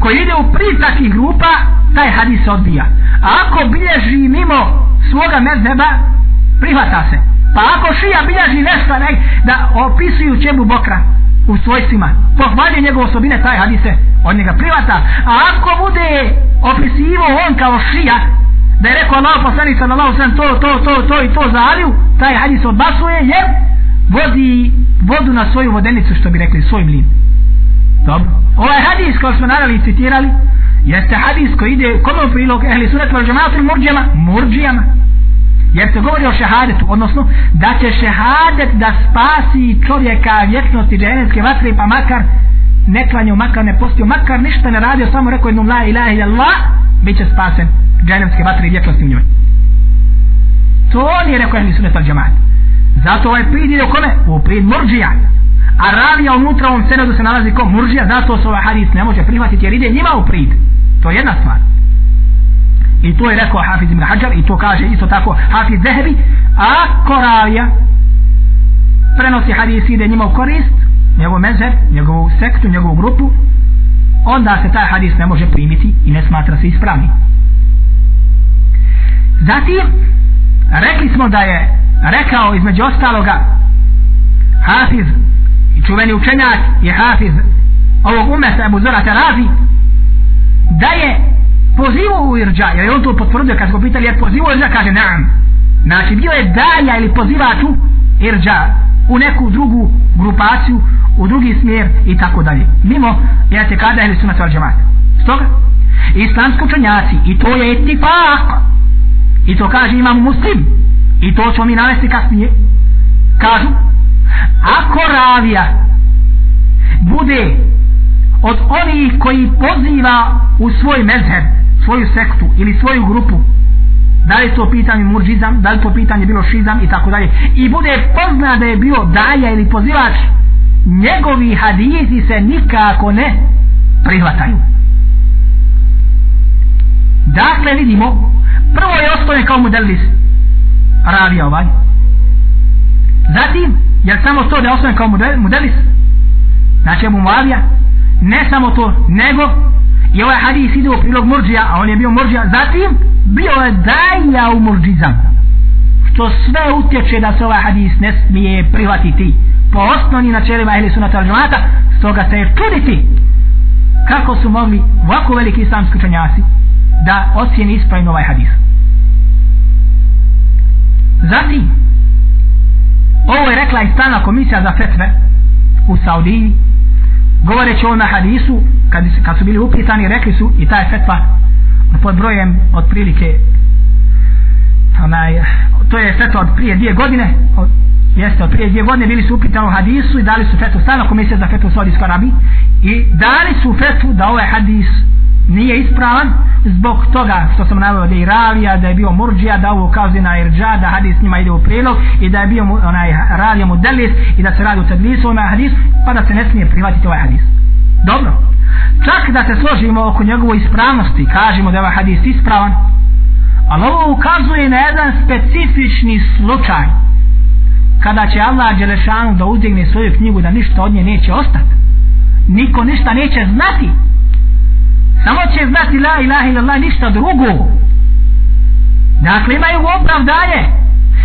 koji ide u pri takih grupa taj hadis se odbija. A ako bilježi mimo svoga mezheba prihvata se. Pa ako šija bilježi nešto ne, da opisuju čemu Bokra u svojstvima pohvalje njegove osobine taj hadis se od njega prihvata. a ako bude opisivo on kao šija da je rekao Allah poslanik sallallahu sallam to, to, to, to i to za Aliju taj hadis odbasuje jer vodi vodu na svoju vodenicu što bi rekli svoj mlin. Dobro. Ovaj hadis koji smo naravili i citirali jeste hadis koji ide kod prilog ehli sunet val džematu murđama, murđijama. Jer se govori o šehadetu odnosno da će šehadet da spasi čovjeka vječnosti dženevske vatre pa makar ne klanio, makar ne postio makar ništa ne radio samo rekao jednom la ilaha ila Allah bit će spasen dženevske vatre i vječnosti u njoj. To nije rekao ehli sunet al džemat zato ovaj prid ide u kome? u prid murđija. A ravija unutra ovom senedu se nalazi ko? Murđija. Zato se ovaj hadis ne može prihvatiti jer ide njima u prid. To je jedna stvar. I to je rekao Hafiz ibn Hajar i to kaže isto tako Hafiz Zehebi. Ako ravija? Prenosi hadis ide njima u korist njegov mezheb, njegovu sektu, njegovu grupu onda se taj hadis ne može primiti i ne smatra se ispravni zatim rekli smo da je rekao između ostaloga Hafiz čuveni učenjak je Hafiz ovog umeta Abu Zora Terazi da je pozivao u irđa jer je on to potvrdio kad smo pitali je pozivao irđa? Kaže naam. Znači bio je dalja ili pozivaču irđa u neku drugu grupaciju u drugi smjer i tako dalje. Mimo ja te kada ili sunat al džemata stoga islamski učenjaci i to je etifak i to kaže imam muslim i to ćemo mi navesti kasnije kažu ako ravija bude od onih koji poziva u svoj mezheb svoju sektu ili svoju grupu da li to pitanje murđizam da li to pitanje bilo šizam i tako dalje i bude pozna da je bio daja ili pozivač njegovi hadisi se nikako ne prihvataju. Dakle vidimo prvo je ostane kao modelis ravija ovaj. Zatim jer samo to da ostane kao modelis znači mu Muavija ne samo to nego i ovaj hadis ide u prilog murđija a on je bio murđija. Zatim bio je daja u murđizam što sve utječe da se ovaj hadis ne smije prihvatiti po osnovnim načelima ili sunata al-đumata stoga se je čuditi kako su mogli ovako veliki islamski učenjaci da ocijeni ispravno ovaj hadis. Zatim ovo je rekla i stana komisija za fetve u Saudiji govoreći o na hadisu kad, kad su bili upitani rekli su i ta je fetva pod brojem otprilike onaj, to je fetva od prije dvije godine od, jeste od prije dvije godine bili su upitani u hadisu i dali su fetu. stana komisija za fetu u Saudijskoj Arabiji i dali su fetu da ovaj hadis nije ispravan zbog toga što sam navio da je ravija, da je bio murđija, da ovo ukazuje na irđa, da hadis njima ide u prilog i da je bio onaj ravija Mudelis i da se radi u tadlisu ovaj hadis, pa da se ne smije prihvatiti ovaj hadis. Dobro. Čak da se složimo oko njegove ispravnosti, kažemo da je ovaj hadis ispravan, ali ovo ukazuje na jedan specifični slučaj kada će Allah Đelešanu da uzdigne svoju knjigu da ništa od nje neće ostati. Niko ništa neće znati. Samo će znati la ilaha illallah ništa drugo. Dakle imaju opravdanje.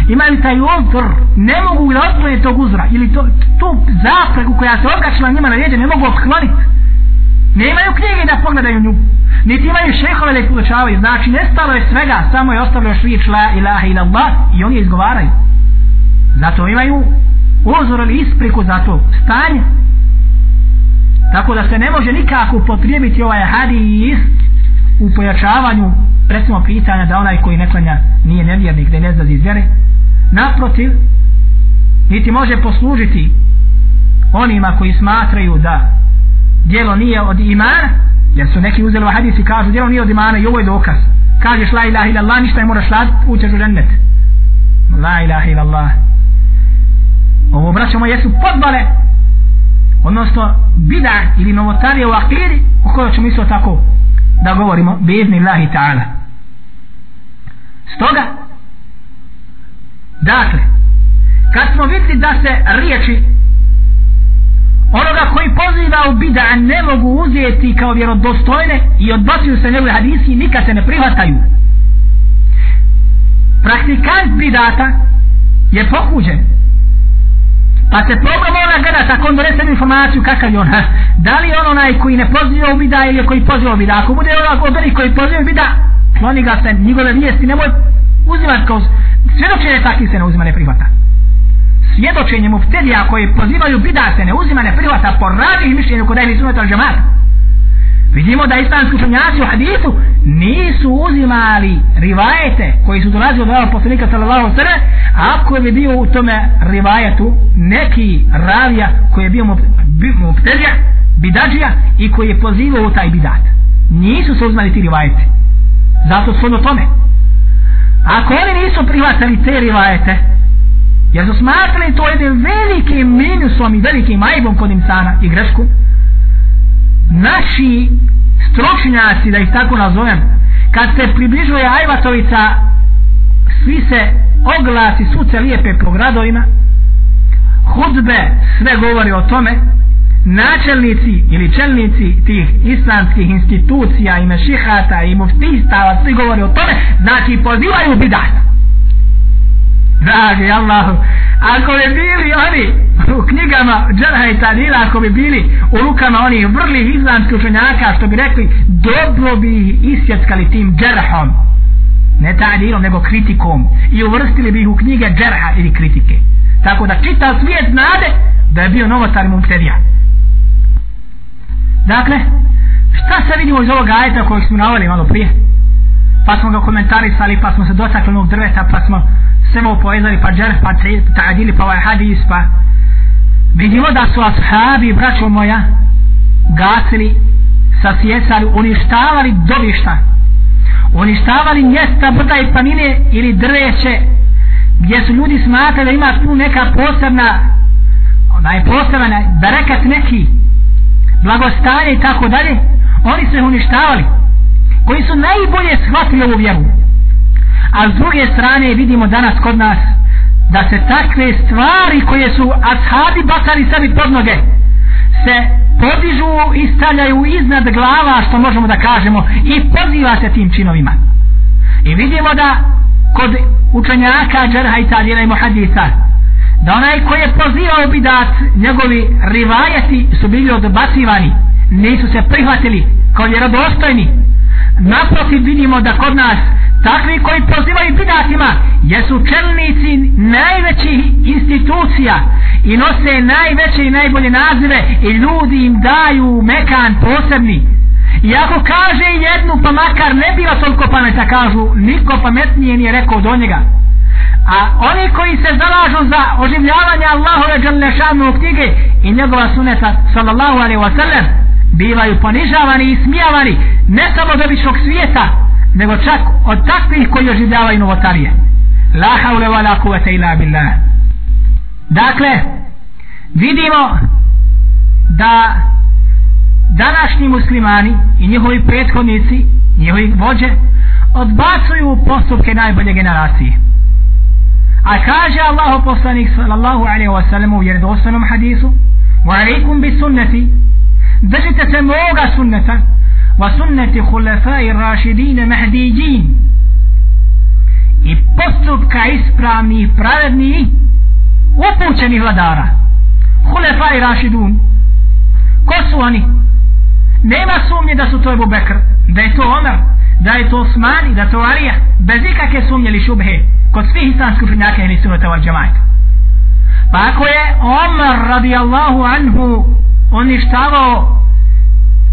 Imaju taj uzor ne mogu da otklone tog uzora ili to, tu zapregu koja se okačila njima na ljeđe ne mogu otkloniti ne imaju knjige da pogledaju nju. Niti imaju šehove da ih podučavaju. Znači nestalo je svega samo je ostavljeno švič la ilaha ila Allah i oni izgovaraju zato imaju uzor ili ispriku za to stanje. Tako da se ne može nikako potrijebiti ovaj hadis u pojačavanju recimo pitanja da onaj koji ne klanja nije nevjernik da ne zna iz vjere. Naprotiv niti može poslužiti onima koji smatraju da djelo nije od imana jer su neki uzeli ovaj hadis i kažu djelo nije od imana i ovo je dokaz. Kažeš la ilaha ila Allah ništa ne moraš lad ućeš u džennet. La ilaha ila ovo braćo moje jesu podbale odnosno bida ili novotarije u akiri o kojoj ćemo isto tako da govorimo bizni Allahi ta'ala. Stoga dakle kad smo vidli da se riječi onoga koji poziva u bida ne mogu uzeti kao vjerodostojne i odbacuju se njegove hadisi nikad se ne prihvataju. Praktikant bidata je pokuđen pa se probamo ona gledat ako on donese informaciju kakav je on ha? da li on onaj koji ne poziva u bida ili koji poziva u bida? Ako bude onako od onih koji poziva u bida kloni ga se njegove vijesti nemoj uzimati kao svjedočenje takvi se ne uzima ne prihvata. Svjedočenje muftedija koji pozivaju bida se ne uzima ne prihvata po radnih mišljenju kod ehli sunnata al vidimo da islamski učenjaci u hadisu nisu uzimali rivajete koji su dolazili od ovog poslanika sallallahu sallam ako bi bio u tome rivajetu neki ravija koji je bio muftedija bidađija i koji je pozivao u taj bidat. Nisu se uzimali ti rivajete zato su ono tome. Ako oni nisu prihvatali te rivajete jer su smatrali to jednim velikim minusom i velikim ajbom kod insana i grešku naši stročnjaci, da ih tako nazovem kad se približuje ajvatovica svi se oglasi suce lijepe po gradovima hudbe sve govori o tome načelnici ili čelnici tih islamskih institucija i mešihata i muftistava svi govori o tome znači pozivaju bidata dragi Allahu ako bi bili oni u knjigama Džerha i Tadila ako bi bili u rukama onih vrlih islamskih učenjaka što bi rekli dobro bi ih isjeckali tim Džerhom. Ne Tadilom nego kritikom. I uvrstili bi ih u knjige Džerha ili kritike. Tako da čita svijet znade da je bio novotar mumterija dakle šta se vidimo iz ovog ajeta kojeg smo navali malo prije? Pa smo ga komentarisali pa smo se dotakli onog drveta pa smo samo povezali pa džerh pa ta'adili pa ovaj hadis pa vidimo da su ashabi braćo moja gasili sasjesali uništavali dobišta uništavali mjesta brda i planine ili drveće gdje su ljudi smatrali da ima tu neka posebna onaj posebna berekat neki blagostanje i tako dalje. Oni su ih uništavali koji su najbolje shvatili ovu vjeru a s druge strane vidimo danas kod nas da se takve stvari koje su ashabi bacali sebi pod noge se podižu i stavljaju iznad glava što možemo da kažemo i poziva se tim činovima. I vidimo da kod učenjaka džerha i Talijena i Mohadisa da onaj koji je pozivao bidat njegovi rivajeti su bili odbacivani nisu se prihvatili kao vjerodostojni naprotiv vidimo da kod nas takvi koji pozivaju bidatima jesu čelnici najvećih institucija i nose najveće i najbolje nazive i ljudi im daju mekan posebni. I ako kaže jednu pa makar ne bila toliko pameta kažu niko pametnije nije rekao do njega. A oni koji se zalažu za oživljavanje Allahove Đalešanu knjige i njegova suneta sallallahu alaihi wa sallam bivaju ponižavani i smijavani ne samo od običnog svijeta nego čak od takvih koji oživljavaju novotarije. La haule wa la kuvete ila billah. Dakle vidimo da današnji muslimani i njihovi prethodnici njihovi vođe odbacuju postupke najbolje generacije. A kaže Allahu poslanik sallallahu alaihi wa sallam u vjerodostanom hadisu wa alaikum bi sunnati držite se moga sunneta. Wa sunneti hulefai rašidine mehdiđin i postupka ispravni i pravedni upućeni vladara. Hulefai rašidun ko su oni? Nema sumnje da su to Ebu Bekr da je to Omer da je to Osman i da je to Alija. Bez ikakve sumnje ili šubhe kod svih islamskih prinjaka ili sunnata pa ako je Omer radijallahu anhu oništavao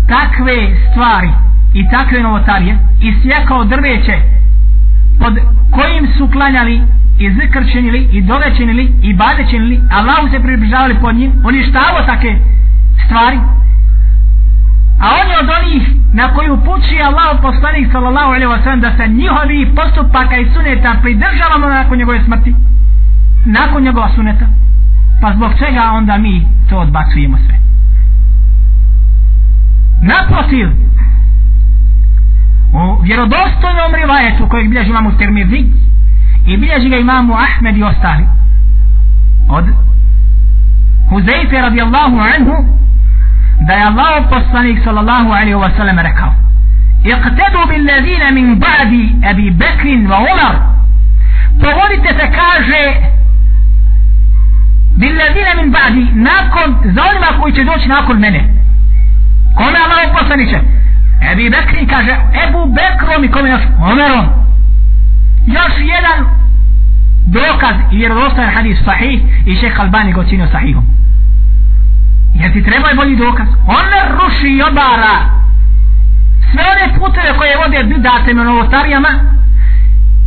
takve stvari i takve novotarije i sjekao drveće pod kojim su klanjali i zikr činili i dove činili i bade činili Allahu se približavali pod njim. Uništavao takve stvari. A on je od onih na koju puči Allah poslanik sallallahu alaihi wasallam da se njihovi postupaka i suneta pridržavamo nakon njegove smrti nakon njegova suneta. Pa zbog čega onda mi to odbacujemo sve? Naprotiv. U vjerodostojnom rivajetu kojeg bilježi imamo Tirmidhi i bilježi ga imamo Ahmed i ostali. Od Huzeyfe radijallahu anhu da je Allah poslanik sallallahu alaihi wa sallam rekao iqtedu bil ladina min ba'di Abi Bekrin wa Umar. Povodite se kaže bil ladina min ba'di nakon za onima koji će doći nakon mene kome Allah poslaniće Ebi Bekri kaže Ebu Bekrom i kome još Omerom još jedan dokaz i vjerodostojan hadis sahih i šeha Albani ga ocinio sahihom Jer ti treba je bolji dokaz. Omer ruši i obara sve one puteve koje vode bidatem i novotarijama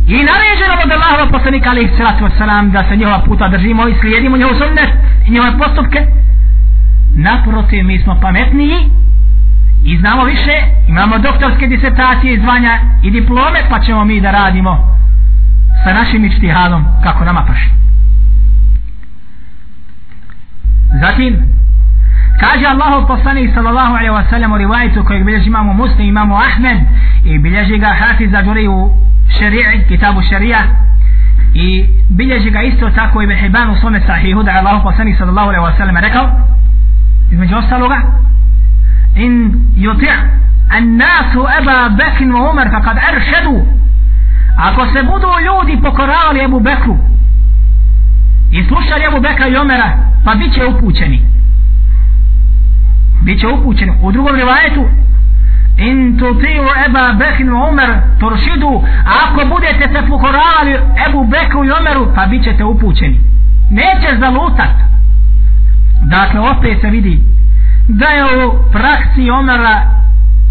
i naređeno od Allahova poslanika alaih salatu wasalam da se njihova puta držimo i slijedimo njihov sunnet i njihove postupke. Naprotiv, mi smo pametniji i znamo više, imamo doktorske disertacije, zvanja i diplome, pa ćemo mi da radimo sa našim ištihadom kako nama paši. Zatim, Kaže Allahu poslanik sallallahu alejhi ve sellem u rivajetu kojeg bilježi imamo Muslim, imamo Ahmed i bilježi ga Hafiz Aduri u šari'i, kitabu šerija i bilježi ga isto tako Ibn Hibban u svome sahihu da Allahu poslanik sallallahu alejhi ve sellem rekao između ostaloga in يطع an-nasu Aba وعمر wa أرشدوا. Arshadu ako se budu ljudi pokoravali Abu Bekru i slušali Abu Bekra i Omera pa bit će upućeni. Bit će upućeni. U drugom rivajetu in tutiju Eba Bekrin u Umar turšidu ako budete se pokoravali Ebu Bekru i Umaru pa bit ćete upućeni. Neće zalutat. Dakle opet se vidi da je u praksi Omara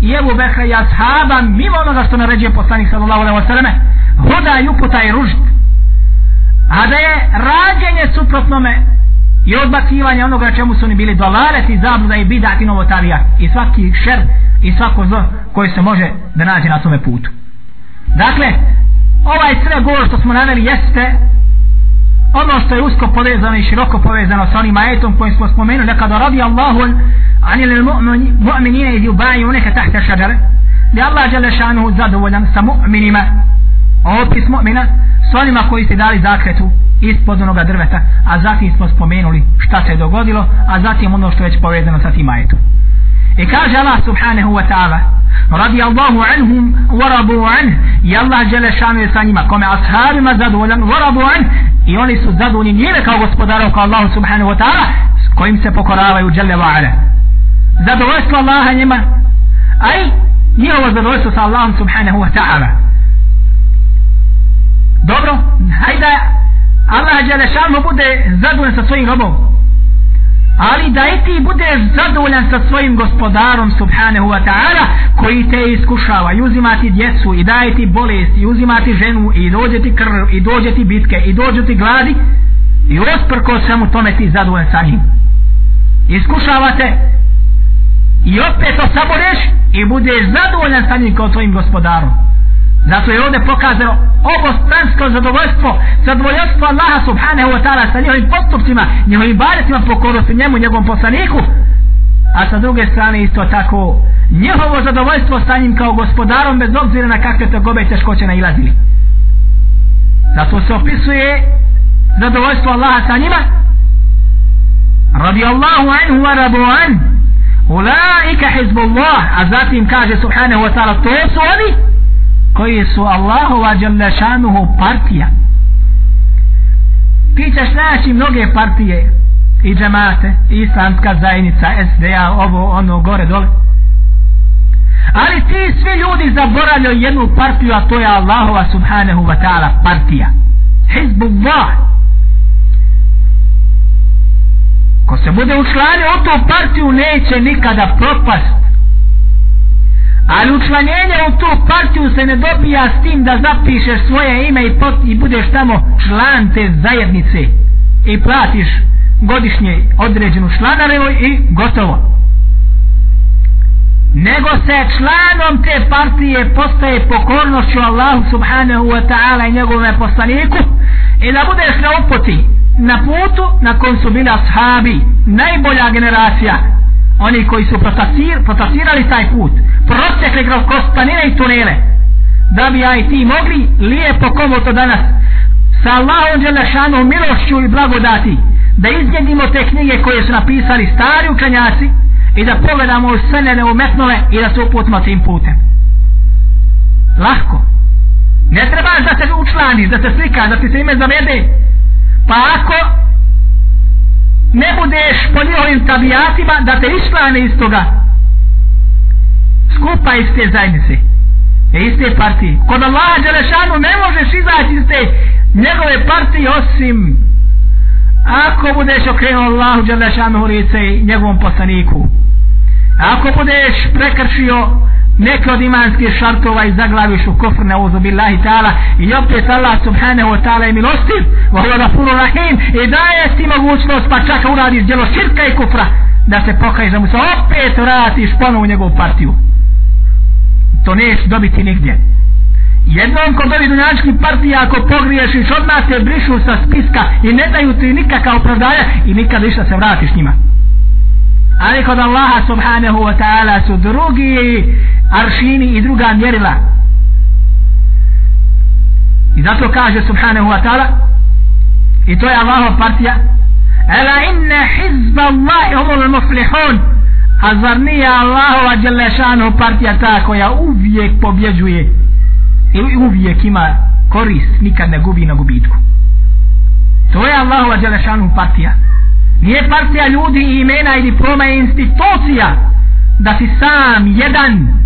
i Ebu Bekra i Ashaba mimo onoga što naređuje poslanik sallallahu alaihi wa sallam huda i uputa i ružd. A da je rađenje suprotnome i odbacivanje onoga čemu su oni bili dolaret i zabluda i bidat i novotarija i svaki šer i svako zlo koje se može da nađe na tome putu. Dakle ovaj sve govor što smo naveli jeste ono što je usko povezano i široko povezano sa onim ajetom kojim smo spomenuli da kada radi Allahu anil li mu'minine iz yubaju neka tahta šađare da Allah žele šanuhu zadovoljan sa mu'minima opis mu'mina s onima koji se dali zakretu ispod onoga drveta, a zatim smo spomenuli šta se dogodilo, a zatim ono što je već povezano sa tim ajetom. I kaže Allah subhanahu wa ta'ala, radi Allahu anhum, warabu anh, i Allah žele šanuje sa njima, kome ashabima zadovoljan, warabu anh, i oni su zadovoljni njime kao gospodara kao Allah subhanahu wa ta'ala, s kojim se pokoravaju dželle wa ala. Zadovoljstvo Allaha njima, aj njihovo zadovoljstvo sa Allahom subhanahu wa ta'ala. Dobro, hajde Allah Đelešanu bude zadovoljan sa svojim robom ali da i ti budeš zadovoljan sa svojim gospodarom subhanahu wa ta'ala koji te iskušava i uzima ti djecu i daje ti bolest i uzima ti ženu i dođe ti krv i dođe ti bitke i dođe ti gladi i osprko samo tome ti zadovoljan sa njim. Iskušava te i opet osaboreš i budeš zadovoljan sa njim kao svojim gospodarom. Zato je ovdje pokazano obostransko zadovoljstvo, zadovoljstvo Allaha subhanahu wa ta'ala sa njihovim postupcima, njihovim baretima pokorosti njemu, njegovom poslaniku, a sa druge strane isto tako njihovo zadovoljstvo sa njim kao gospodarom bez obzira na kakve te gobe i teškoće nailazili. Zato se opisuje zadovoljstvo Allaha sa njima radi Allahu anhu wa rabu an ulaika hizbullah a zatim kaže subhanahu wa ta'ala to su oni koji su Allahova Đalešanuhu partija. Ti ćeš naći mnoge partije i džemate i islamska zajednica SDA ovo ono gore dole. Ali ti svi ljudi zaboravljaju jednu partiju a to je Allahova subhanahu wa ta'ala partija. Hizbullah. Ko se bude učlanio u tu partiju neće nikada propast ali učlanjenje u tu partiju se ne dobija s tim da zapišeš svoje ime i, pot, i budeš tamo član te zajednice i platiš godišnje određenu članarevo i gotovo. Nego se članom te partije postaje pokornošću Allahu subhanahu wa ta'ala i njegove poslaniku i da budeš na upoti na putu na kom su bili ashabi najbolja generacija oni koji su protasir, protasirali taj put protekli kroz kostanine i tunele da bi ja i ti mogli lijepo komo to danas sa Allahom Đelešanu milošću i blagodati da izgledimo te knjige koje su napisali stari učenjaci i da pogledamo u sene neumetnove i da se uputimo tim putem. Lahko. Ne trebaš da se učlaniš da se slikaš da ti se ime zavede pa ako ne budeš po njihovim tabijatima da te isplane iz toga. Skupa iz te zajednice e iz te partije. Kod Allaha Đelešanu ne možeš izaći iz te njegove partije osim ako budeš okrenuo Allahu Đelešanu u lice i njegovom poslaniku. Ako budeš prekršio neke od imanskih šartova i zaglaviš u kofr na uzu billahi ta'ala. I opet Allah subhanahu wa ta'ala je milostiv vohio da puru rahim. I daje ti mogućnost pa čak uradiš djelo širka i kufra da se pokaješ da mu se opet vratiš ponovo u njegovu partiju. To neš dobiti nigdje. Jednom ko dobi dunjački partija ako pogriješiš odmah te brišu sa spiska i ne daju ti nikakav opravdanja i nikad više se vratiš njima ali kod Allaha subhanahu wa ta'ala su drugi aršini i druga mjerila. I zato kaže subhanahu wa ta'ala i to je Allahova partija ela inna hizba Allahi humul muflihun. A zar nije Allahova djelešanu partija ta koja uvijek pobjeđuje i uvijek ima korist nikad ne gubi na gubitku? To je Allahova djelešanu partija nije partija ljudi i imena ili proma je institucija? Da si sam jedan.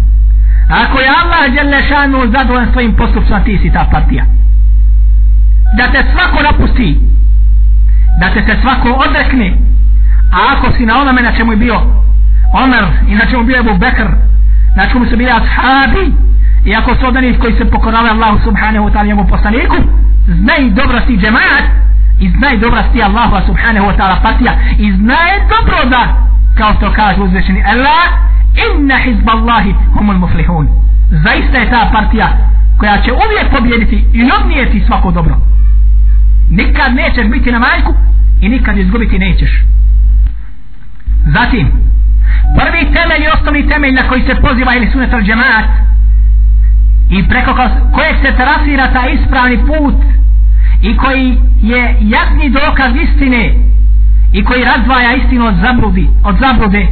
Ako je Allah Đelešanu zadovoljan svojim postupcima ti si ta partija. Da te svako napusti. Da te se svako odrekne. A ako si na onome na čemu je bio Omer i na čemu je bio Ebu Bekr na čemu su bili ashabi i ako su od koji se pokorali Allahu subhanahu wa ta'ala njemu poslaniku znaj dobro si džemaat i znaj dobra si Allahu subhanahu wa ta'ala partija i znaj dobro da kao što kaže uzvišeni Allah inna hizballahi humul muflihun. Zaista je ta partija koja će uvijek pobjediti i odnijeti svako dobro. Nikad nećeš biti na majku i nikad izgubiti nećeš. Zatim prvi temelj i osnovni temelj na koji se poziva ili sunet al džemaat i preko kojeg se trasira ta ispravni put i koji je jasni dokaz istine i koji razdvaja istinu od zabludi od zablude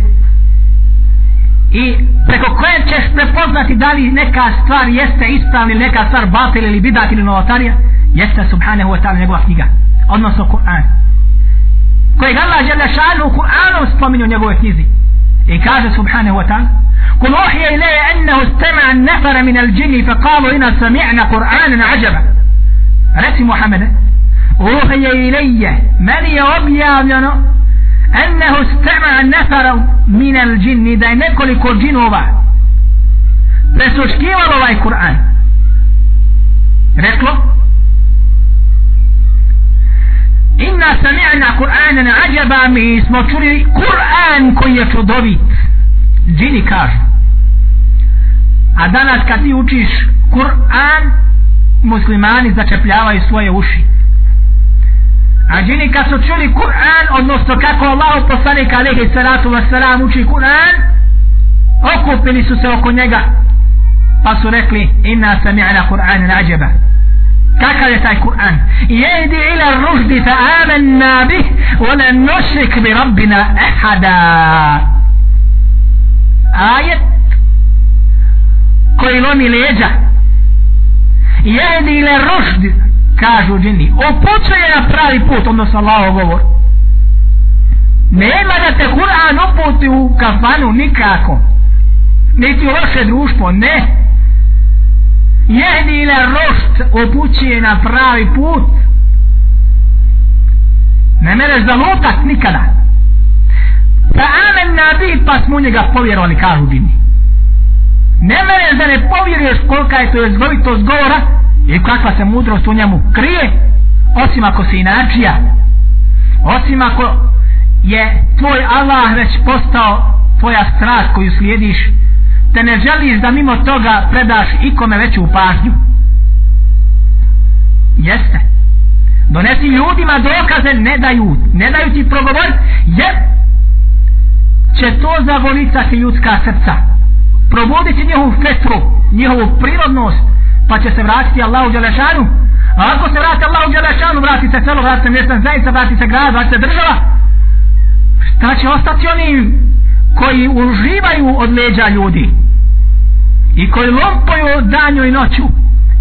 i preko koje ćeš prepoznati da li neka stvar jeste ispravna ili neka stvar batil ili bidat ili novotarija jeste subhanahu wa ta'ala njegova knjiga odnosno Kur'an kojeg Allah žele šanu u Kur'anu spominju njegove knjizi i kaže subhanahu wa ta'ala قل أوحي إلي أنه استمع النفر من الجن فقالوا إنا سمعنا قرآنا عجبا reci Muhammede uhje ilije meni je objavljeno ennehu stema nefarom minel džinni da je nekoliko džinova presuškivalo ovaj Kur'an. Reklo inna sami'na Kur'anan ajaba mi smo čuli Kur'an koji je čudovit. Džini kažu. A danas kad ti učiš Kur'an muslimani začepljavaju svoje uši A džini kad su čuli Kur'an, odnosno kako Allah poslanik alaihi salatu wasalam uči Kur'an, okupili su se oko njega, pa su rekli, inna sami'na Kur'an nađeba. Kakav je taj Kur'an? Jedi ila ruždi fa amanna bih, wala nušrik bi rabbina ehada. Ajet koji lomi leđa. Jedi ila ruždi kažu džini upućuje na pravi put odnosno Allahov govor nema da te Kur'an uputi u kafanu nikako niti u vaše društvo, ne. jedi le rošd opućuje na pravi put. Ne mereš da nikada. Pa amen nabi pa smo njega povjerovali, kažu divni. Ne mereš da ne povjeruješ kolika je to je zgovitost govora i kakva se mudrost u njemu krije, osim ako se inačija. Osim ako je tvoj Allah već postao tvoja strast koju slijediš te ne želiš da mimo toga predaš ikome veću pažnju. Jeste. Donesi ljudima dokaze ne daju ne daju ti progovor jer će to zavolicati ljudska srca probuditi njihovu fetru njihovu prirodnost pa će se vratiti Allahu Đelešanu. A ako se vrati Allahu Đelešanu vrati se celo vrati se mjestan zajednica vrati se grad vrati se država. Šta će ostati oni koji uživaju od leđa ljudi i koji lompoju danju i noću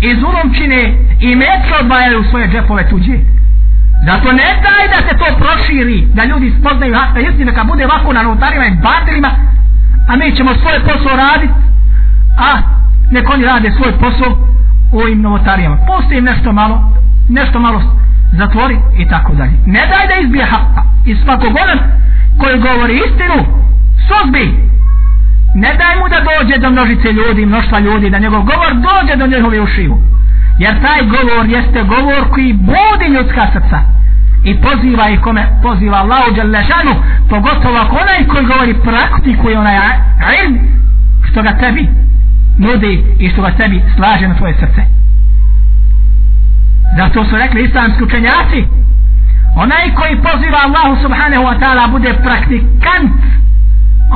i zulom čine i metre odvajaju u svoje džepove tuđe? Zato ne daj da se to proširi da ljudi spoznaju hakta istine neka bude ovako na notarima i baterima a mi ćemo svoj posao raditi a nek oni rade svoj posao u ovim novotarijama. Postoji nešto malo nešto malo zatvori i tako dalje. Ne daj da izbije hapa I svakog onem koji govori istinu suzbi. Ne daj mu da dođe do množice ljudi mnoštva ljudi da njegov govor dođe do njegove ušiju. Jer taj govor jeste govor koji budi ljudska srca i poziva i kome? Poziva Allahu Đalešanu pogotovo ako onaj koji govori praktikuje onaj ilm što ga tebi nudi i što ga tebi slaže na tvoje srce. Zato su rekli islamski učenjaci onaj koji poziva Allahu subhanahu wa ta'ala bude praktikant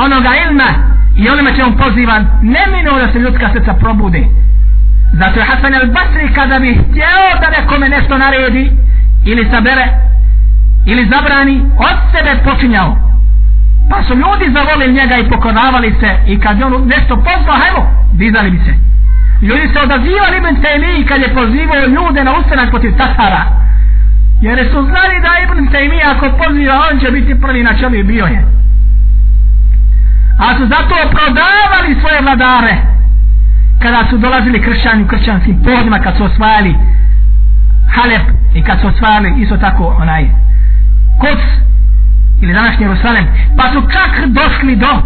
onoga ilma i onome će on pozivan nemino da se ljudska srca probude. Zato je Hasan al-Basri kada bi htjeo da nekome nešto naredi ili sabere ili zabrani od sebe počinjao. Pa su ljudi zavolili njega i pokonavali se i kad je on nešto pozvao hajmo dizali bi se. Ljudi se odazivali Ibn Taymi kad je pozivao ljude na ustanak protiv Tatara. Jer su znali da Ibn Taymi ako poziva on će biti prvi na čelu i bio je. A su zato prodavali svoje vladare. Kada su dolazili kršćani u kršćanskim pohodima kad su osvajali Halep i kad su osvajali isto tako onaj Kuc ili današnji Jerusalem pa su čak došli do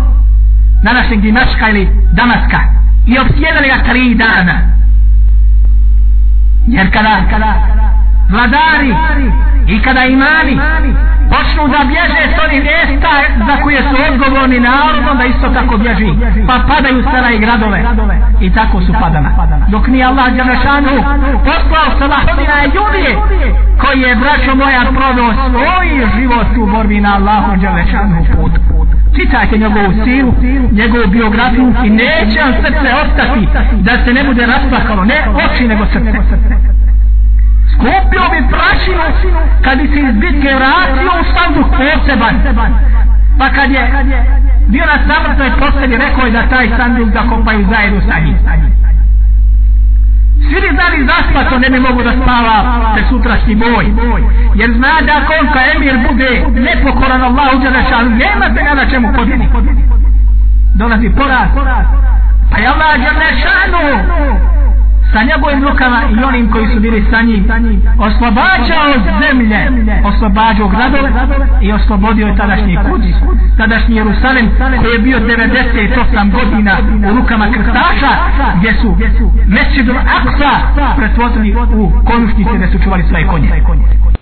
današnjeg Dimaška ili Damaska i obsjedali ga tri dana. Jer kada, kada vladari i kada imani počnu da bježe s onih mjesta za koje su odgovorni narodom da isto tako bježi. Pa padaju sela i gradove. I tako su padana. Dok ni Allah Đanašanu poslao Salahodina i koji je braćo moja prodao svoj život u borbi na Allahu Đanašanu put. Čitajte njegovu silu njegovu biografiju i neće vam srce ostati da se ne bude rasplakalo ne oči nego srce kupio bi prašinu kad bi se iz bitke vratio u sandu poseban. Pa kad je bio na samrtnoj postavi rekao je da taj sanduk zakopaju zajedno sa njim. Svi li znali zaspato ne bi mogu da spava te sutrašnji boj. Jer zna da ako on ka emir bude nepokoran Allah uđe na nema se na čemu podini dolazi poraz. Pa je Allah uđe sa njegovim rukama i onim koji su bili sa njim. Oslobađao zemlje oslobađao gradove i oslobodio je tadašnji Kudis tadašnji Jerusalem koji je bio 98 godina u rukama krstaša gdje su Mesidul Aksa pretvorili u konušnice gdje su čuvali svoje konje.